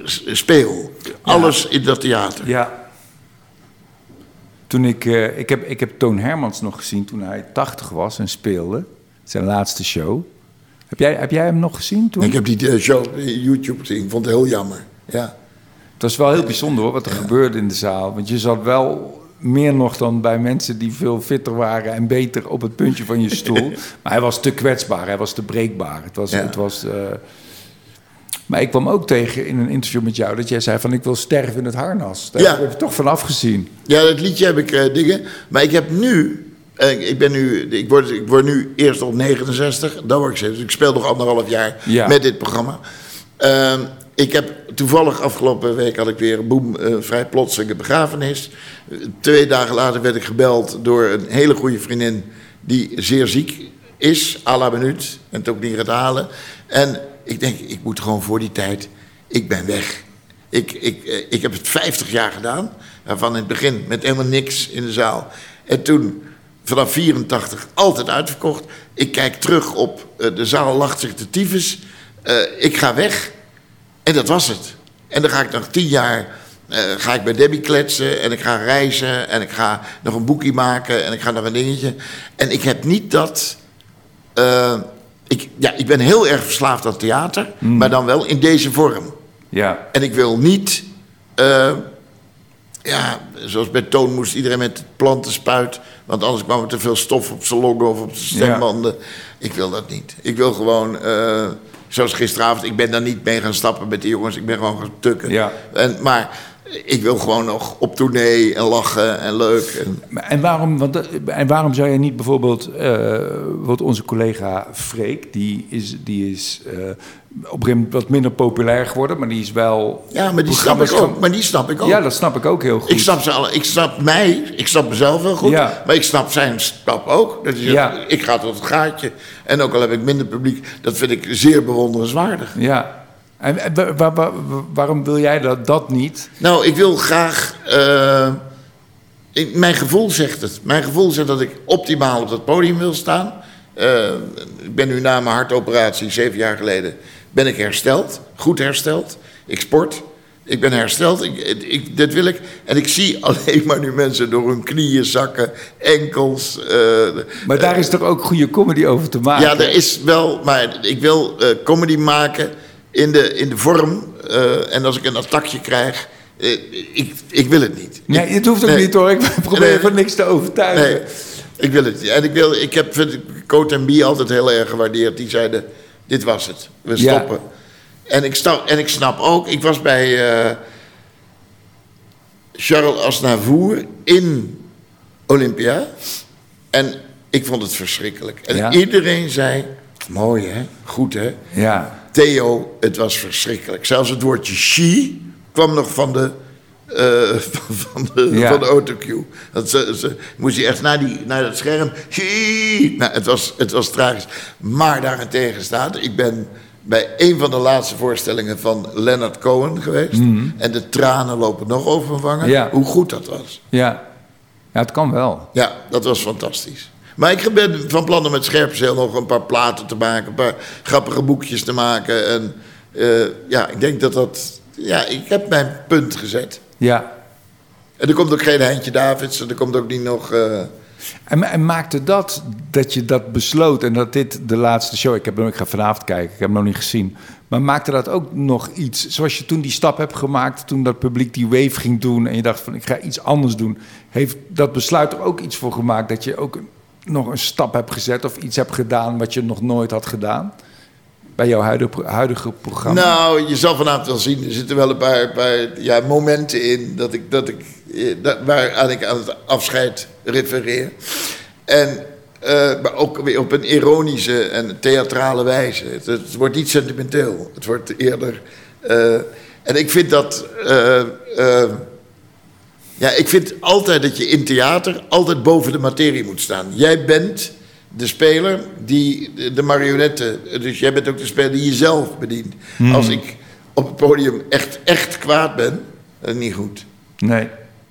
S- speel. Alles in dat theater. Ja. Toen ik, eh, ik, heb, ik heb Toon Hermans nog gezien toen hij 80 was en speelde. Zijn laatste show. Heb jij, heb jij hem nog gezien toen? Ik heb die show, YouTube gezien, ik vond het heel jammer. Ja. Het was wel heel bijzonder hoor, wat er gebeurde in de zaal. Want je zat wel meer nog dan bij mensen die veel fitter waren en beter op het puntje van je stoel. (laughs) maar hij was te kwetsbaar, hij was te breekbaar. Het was, Ja. het was, eh, Maar ik kwam ook tegen in een interview met jou dat jij zei van ik wil sterven in het harnas. Daar Ja. heb je toch van afgezien. Ja, dat liedje heb ik eh, dingen. Maar ik heb nu. eh, ik ben nu. Ik word, ik word nu eerst op 69. Dan word ik 70. Dus ik speel nog anderhalf jaar Ja. met dit programma. Ik heb toevallig afgelopen week had ik weer boem, eh, vrij plotselinge begrafenis. Twee dagen later werd ik gebeld door een hele goede vriendin die zeer ziek is, à la minuut, en het ook niet gaat halen. En ik denk, ik moet gewoon voor die tijd, ik ben weg. Ik, ik, eh, ik heb het 50 jaar gedaan, waarvan in het begin met helemaal niks in de zaal. En toen, vanaf 84, altijd uitverkocht. Ik kijk terug op, eh, de zaal lacht zich de tyfus. Ik ga weg. En dat was het. En dan ga ik nog tien jaar eh, ga ik bij Debbie kletsen en ik ga reizen en ik ga nog een boekje maken en ik ga nog een dingetje. En ik heb niet dat. eh, ik, ja, ik ben heel erg verslaafd aan theater, maar dan wel in deze vorm. Ja, En ik wil niet. eh, ja, zoals bij Toon moest iedereen met plantenspuit. Want anders kwam er te veel stof op zijn longen of op de stembanden. Ik wil dat niet. Ik wil gewoon. Zoals gisteravond, ik ben daar niet mee gaan stappen met die jongens. Ik ben gewoon gaan tukken. Ja. En, maar ik wil gewoon nog op tournee en lachen en leuk. En, En waarom, want, dat- en waarom zou je niet bijvoorbeeld, eh, wat onze collega Freek, die is, die is eh, op een gegeven moment wat minder populair geworden, maar die is wel. ja, maar die snap ik ook. Maar die snap ik ook. Ja, dat snap ik ook heel goed. Ik snap, ze alle, ik snap mij, ik snap mezelf wel goed, Ja. maar ik snap zijn stap ook. Dat zegt, Ja. ik ga tot het gaatje. En ook al heb ik minder publiek, dat vind ik zeer bewonderenswaardig. Ja. En wa- waarom wil jij dat, dat niet? Nou, ik wil graag. eh, ik- mijn gevoel zegt het. Mijn gevoel zegt dat ik optimaal op dat podium wil staan. Eh, ik ben nu na mijn hartoperatie, zeven jaar geleden, ben ik hersteld. Goed hersteld. Ik sport. Ik ben hersteld. Ik, ik, dit wil ik. En ik zie (laughs) alleen maar nu mensen door hun knieën zakken, enkels. eh, Maar daar is toch ook goede comedy over te maken? ja, er is wel, maar ik wil eh, comedy maken in de, in de vorm. eh, en als ik een attackje krijg, eh, ik, ik wil het niet. Nee, het hoeft ook nee. niet hoor. Ik (laughs) probeer Nee. van niks te overtuigen. Nee, ik wil het niet. En ik, wil, ik heb vind, Coat en Bie altijd heel erg gewaardeerd. Die zeiden, dit was het. We Ja. stoppen. En, ik snap, en ik snap ook, ik was bij eh, Charles Aznavour in Olympia. En ik vond het verschrikkelijk. En Ja. iedereen zei, mooi hè, goed hè. Ja, Theo, het was verschrikkelijk. Zelfs het woordje she kwam nog van de, eh, van, (laughs) van de, Ja. van de autocue. Dat ze, ze, moest hij echt naar, die, naar dat scherm. She! Nou, het, was, het was tragisch. Maar daarentegen staat, ik ben bij een van de laatste voorstellingen van Leonard Cohen geweest. En de tranen lopen nog over mijn wangen. Mhm. Ja. Hoe goed dat was. ja. Ja, het kan wel. Ja, dat was fantastisch. Maar ik ben van plan om met Scherpenzeel nog een paar platen te maken, een paar grappige boekjes te maken. En eh, ja, ik denk dat dat. Ja, ik heb mijn punt gezet. Ja. En er komt ook geen Heintje Davids, en er komt ook niet nog. eh, En, en maakte dat dat je dat besloot en dat dit de laatste show... Ik, heb, ik ga vanavond kijken, ik heb hem nog niet gezien. Maar maakte dat ook nog iets? Zoals je toen die stap hebt gemaakt, toen dat publiek die wave ging doen... en je dacht van ik ga iets anders doen. Heeft dat besluit er ook iets voor gemaakt dat je ook nog een stap hebt gezet... of iets hebt gedaan wat je nog nooit had gedaan? Bij jouw huidige, huidige programma? Nou, je zal vanavond wel zien, er zitten wel een paar, ja, momenten in dat ik, dat ik, eh, dat, waaraan ik aan het afscheid refereer. En, eh, maar ook weer op een ironische en theatrale wijze. Het, wordt niet sentimenteel, het wordt eerder. eh, en ik vind dat. Ja, ik vind altijd dat je in theater altijd boven de materie moet staan. Jij bent de speler die de- marionetten. Dus jij bent ook de speler die jezelf bedient. Als ik op het podium echt, echt kwaad ben, dat is niet goed. Nee.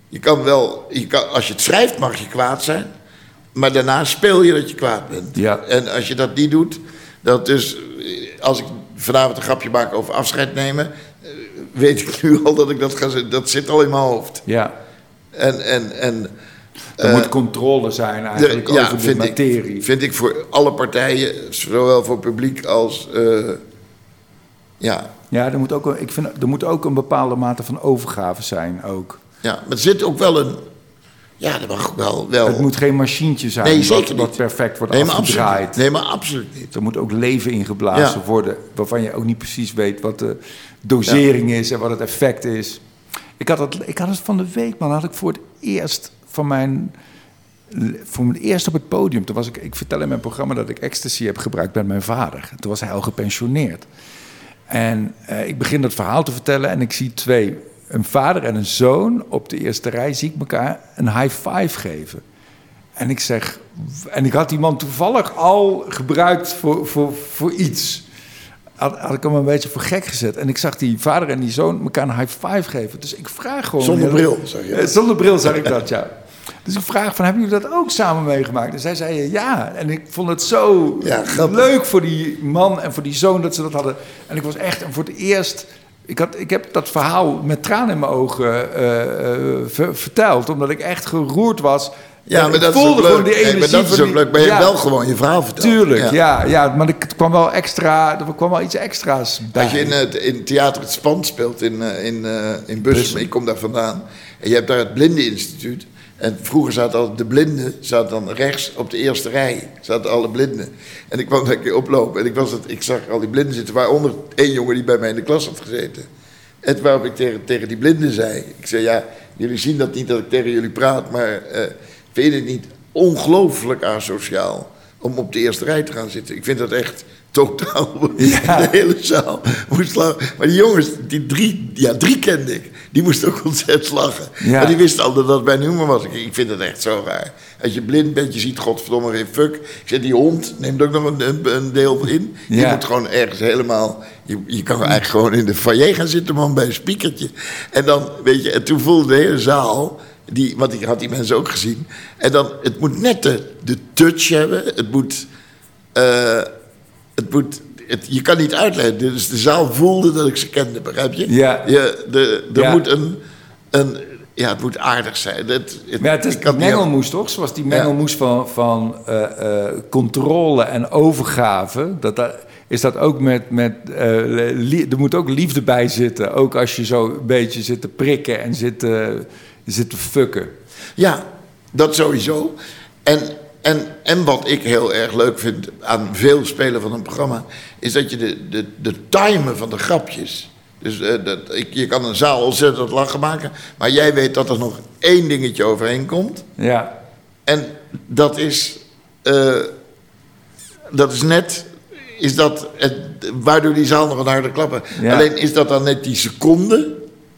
Je kan wel, je kan, als je het schrijft mag je kwaad zijn. Maar daarna speel je dat je kwaad bent. Ja. En als je dat niet doet, dat dus, als ik vanavond een grapje maak over afscheid nemen, eh, weet ik nu al dat ik dat ga. Dat zit al in mijn hoofd. Ja. En, en, en Er moet controle zijn de- eigenlijk over de materie. Ik, vind ik voor alle partijen, zowel voor publiek als. eh, ja, Ja, er moet, ook, een- ik vind, er moet ook een bepaalde mate van overgave zijn ook. ja, maar er zit ook wel een. Ja, er mag wel. wel Het moet geen machientje zijn nee, zeker wat perfect wordt nee, maar afgedraaid. Nee, maar absoluut niet. Er moet ook leven ingeblazen Ja. worden, waarvan je ook niet precies weet wat de dosering is en wat het effect is. Ik had, het, ik had het van de week, man, had ik voor het eerst van mijn, voor het eerst op het podium. Toen was ik, ik vertel in mijn programma dat ik ecstasy heb gebruikt bij mijn vader. Toen was hij al gepensioneerd. En eh, ik begin dat verhaal te vertellen en ik zie twee, een vader en een zoon op de eerste rij, zie ik elkaar een high five geven. En ik zeg, en ik had die man toevallig al gebruikt voor, voor, voor iets. Had, had ik hem een beetje voor gek gezet. En ik zag die vader en die zoon elkaar een high five geven. Dus ik vraag gewoon... Zonder bril, zag je? Eh, Zonder bril zag ik dat, ja. Dus ik vraag van, hebben jullie dat ook samen meegemaakt? En zij zeiden ja. En ik vond het zo Ja, leuk voor die man en voor die zoon dat ze dat hadden. En ik was echt, en voor het eerst... Ik, had, ik heb dat verhaal met tranen in mijn ogen eh, eh, ver- verteld. Omdat ik echt geroerd was. Ja, maar dat is ook gewoon leuk. die Hey, maar dat is ook leuk. Maar je ja. wel gewoon je verhaal verteld. Tuurlijk, ja. ja, maar er kwam wel extra, er kwam wel iets extra's bij. Als je in het in theater het Spand speelt in, eh, in, eh, in Bussum, ik kom daar vandaan. En je hebt daar het Blindeninstituut. En vroeger zaten al de blinden, zaten dan rechts op de eerste rij. Zaten alle blinden. En ik kwam daar een keer oplopen en ik, was het, ik zag al die blinden zitten. Waaronder één jongen die bij mij in de klas had gezeten. En waarop ik tegen, tegen die blinden zei. Ik zei, ja, jullie zien dat niet dat ik tegen jullie praat. Maar eh, vind je het niet ongelooflijk asociaal om op de eerste rij te gaan zitten? Ik vind dat echt totaal... (laughs) Ja. De hele zaal moest lachen. Maar die jongens, die drie, ja, drie kende ik. Die moesten ook ontzettend lachen. Ja. Maar die wisten al dat dat bij humor was. Ik, ik vind het echt zo raar. Als je blind bent, je ziet godverdomme geen fuck. Ik zeg, die hond neemt ook nog een, deel in. Je Ja. moet gewoon ergens helemaal... Je, je kan eigenlijk gewoon in de foyer gaan zitten, man, bij een speakertje. En dan, weet je, en toen voelde de hele zaal... Die, want ik had die mensen ook gezien. En dan, het moet net de, de touch hebben. Het moet... eh, het moet, het, je kan niet uitleggen. Dus de zaal voelde dat ik ze kende, begrijp je? Ja. Je, de, er Ja. moet een, een, ja, het moet aardig zijn. Het, het, Maar het is die mengelmoes toch? Zoals die mengelmoes van, van eh, controle en overgave. Dat, is dat ook met... met er moet ook liefde bij zitten. Ook als je zo een beetje zit te prikken en zit te, zit te fucken. Ja, dat sowieso. En, en, en wat ik heel erg leuk vind aan veel spelen van een programma, is dat je de, de, de timen van de grapjes. Dus eh, dat, ik, je kan een zaal ontzettend lachen maken, maar jij weet dat er nog één dingetje overheen komt. Ja, En dat is, eh, dat is net, is dat het, waardoor die zaal nog een harde klappen. Ja. Alleen is dat dan net die seconde,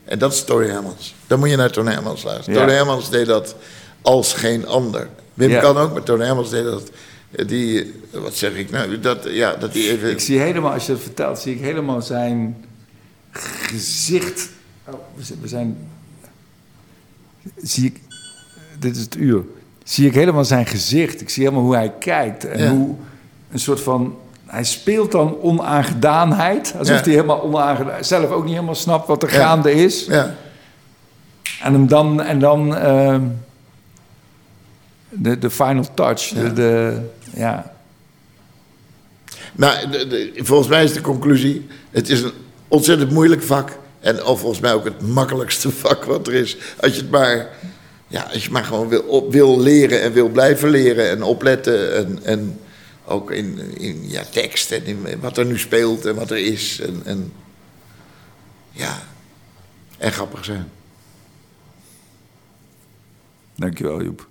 en dat is Tony Hermans. Dan moet je naar Tony Hermans luisteren. Ja. Tony deed dat als geen ander. Wim Ja. kan ook, maar Tony Hermans deed dat. eh, Die, eh, wat zeg ik nou, dat, ja, dat die even... ik zie helemaal, als je dat vertelt, zie ik helemaal zijn gezicht. Oh, we zijn- we zijn. Zie ik. Dit is het uur. Zie ik helemaal zijn gezicht. Ik zie helemaal hoe hij kijkt. En Ja. hoe een soort van. Hij speelt dan onaangedaanheid. Alsof Ja. hij helemaal onaangedaan, zelf ook niet helemaal snapt wat er Ja. gaande is. Ja, En hem dan. En dan ehm, de, de final touch. De, de, ja. Nou, de- de- volgens mij is de conclusie: het is een ontzettend moeilijk vak. En of volgens mij ook het makkelijkste (laughs) vak wat er is. Als je het maar, ja, als je maar gewoon wil, op, wil leren en wil blijven leren en opletten. En, en ook in, in ja, tekst en in wat er nu speelt en wat er is. En, en ja, en grappig zijn. Dankjewel, Joep.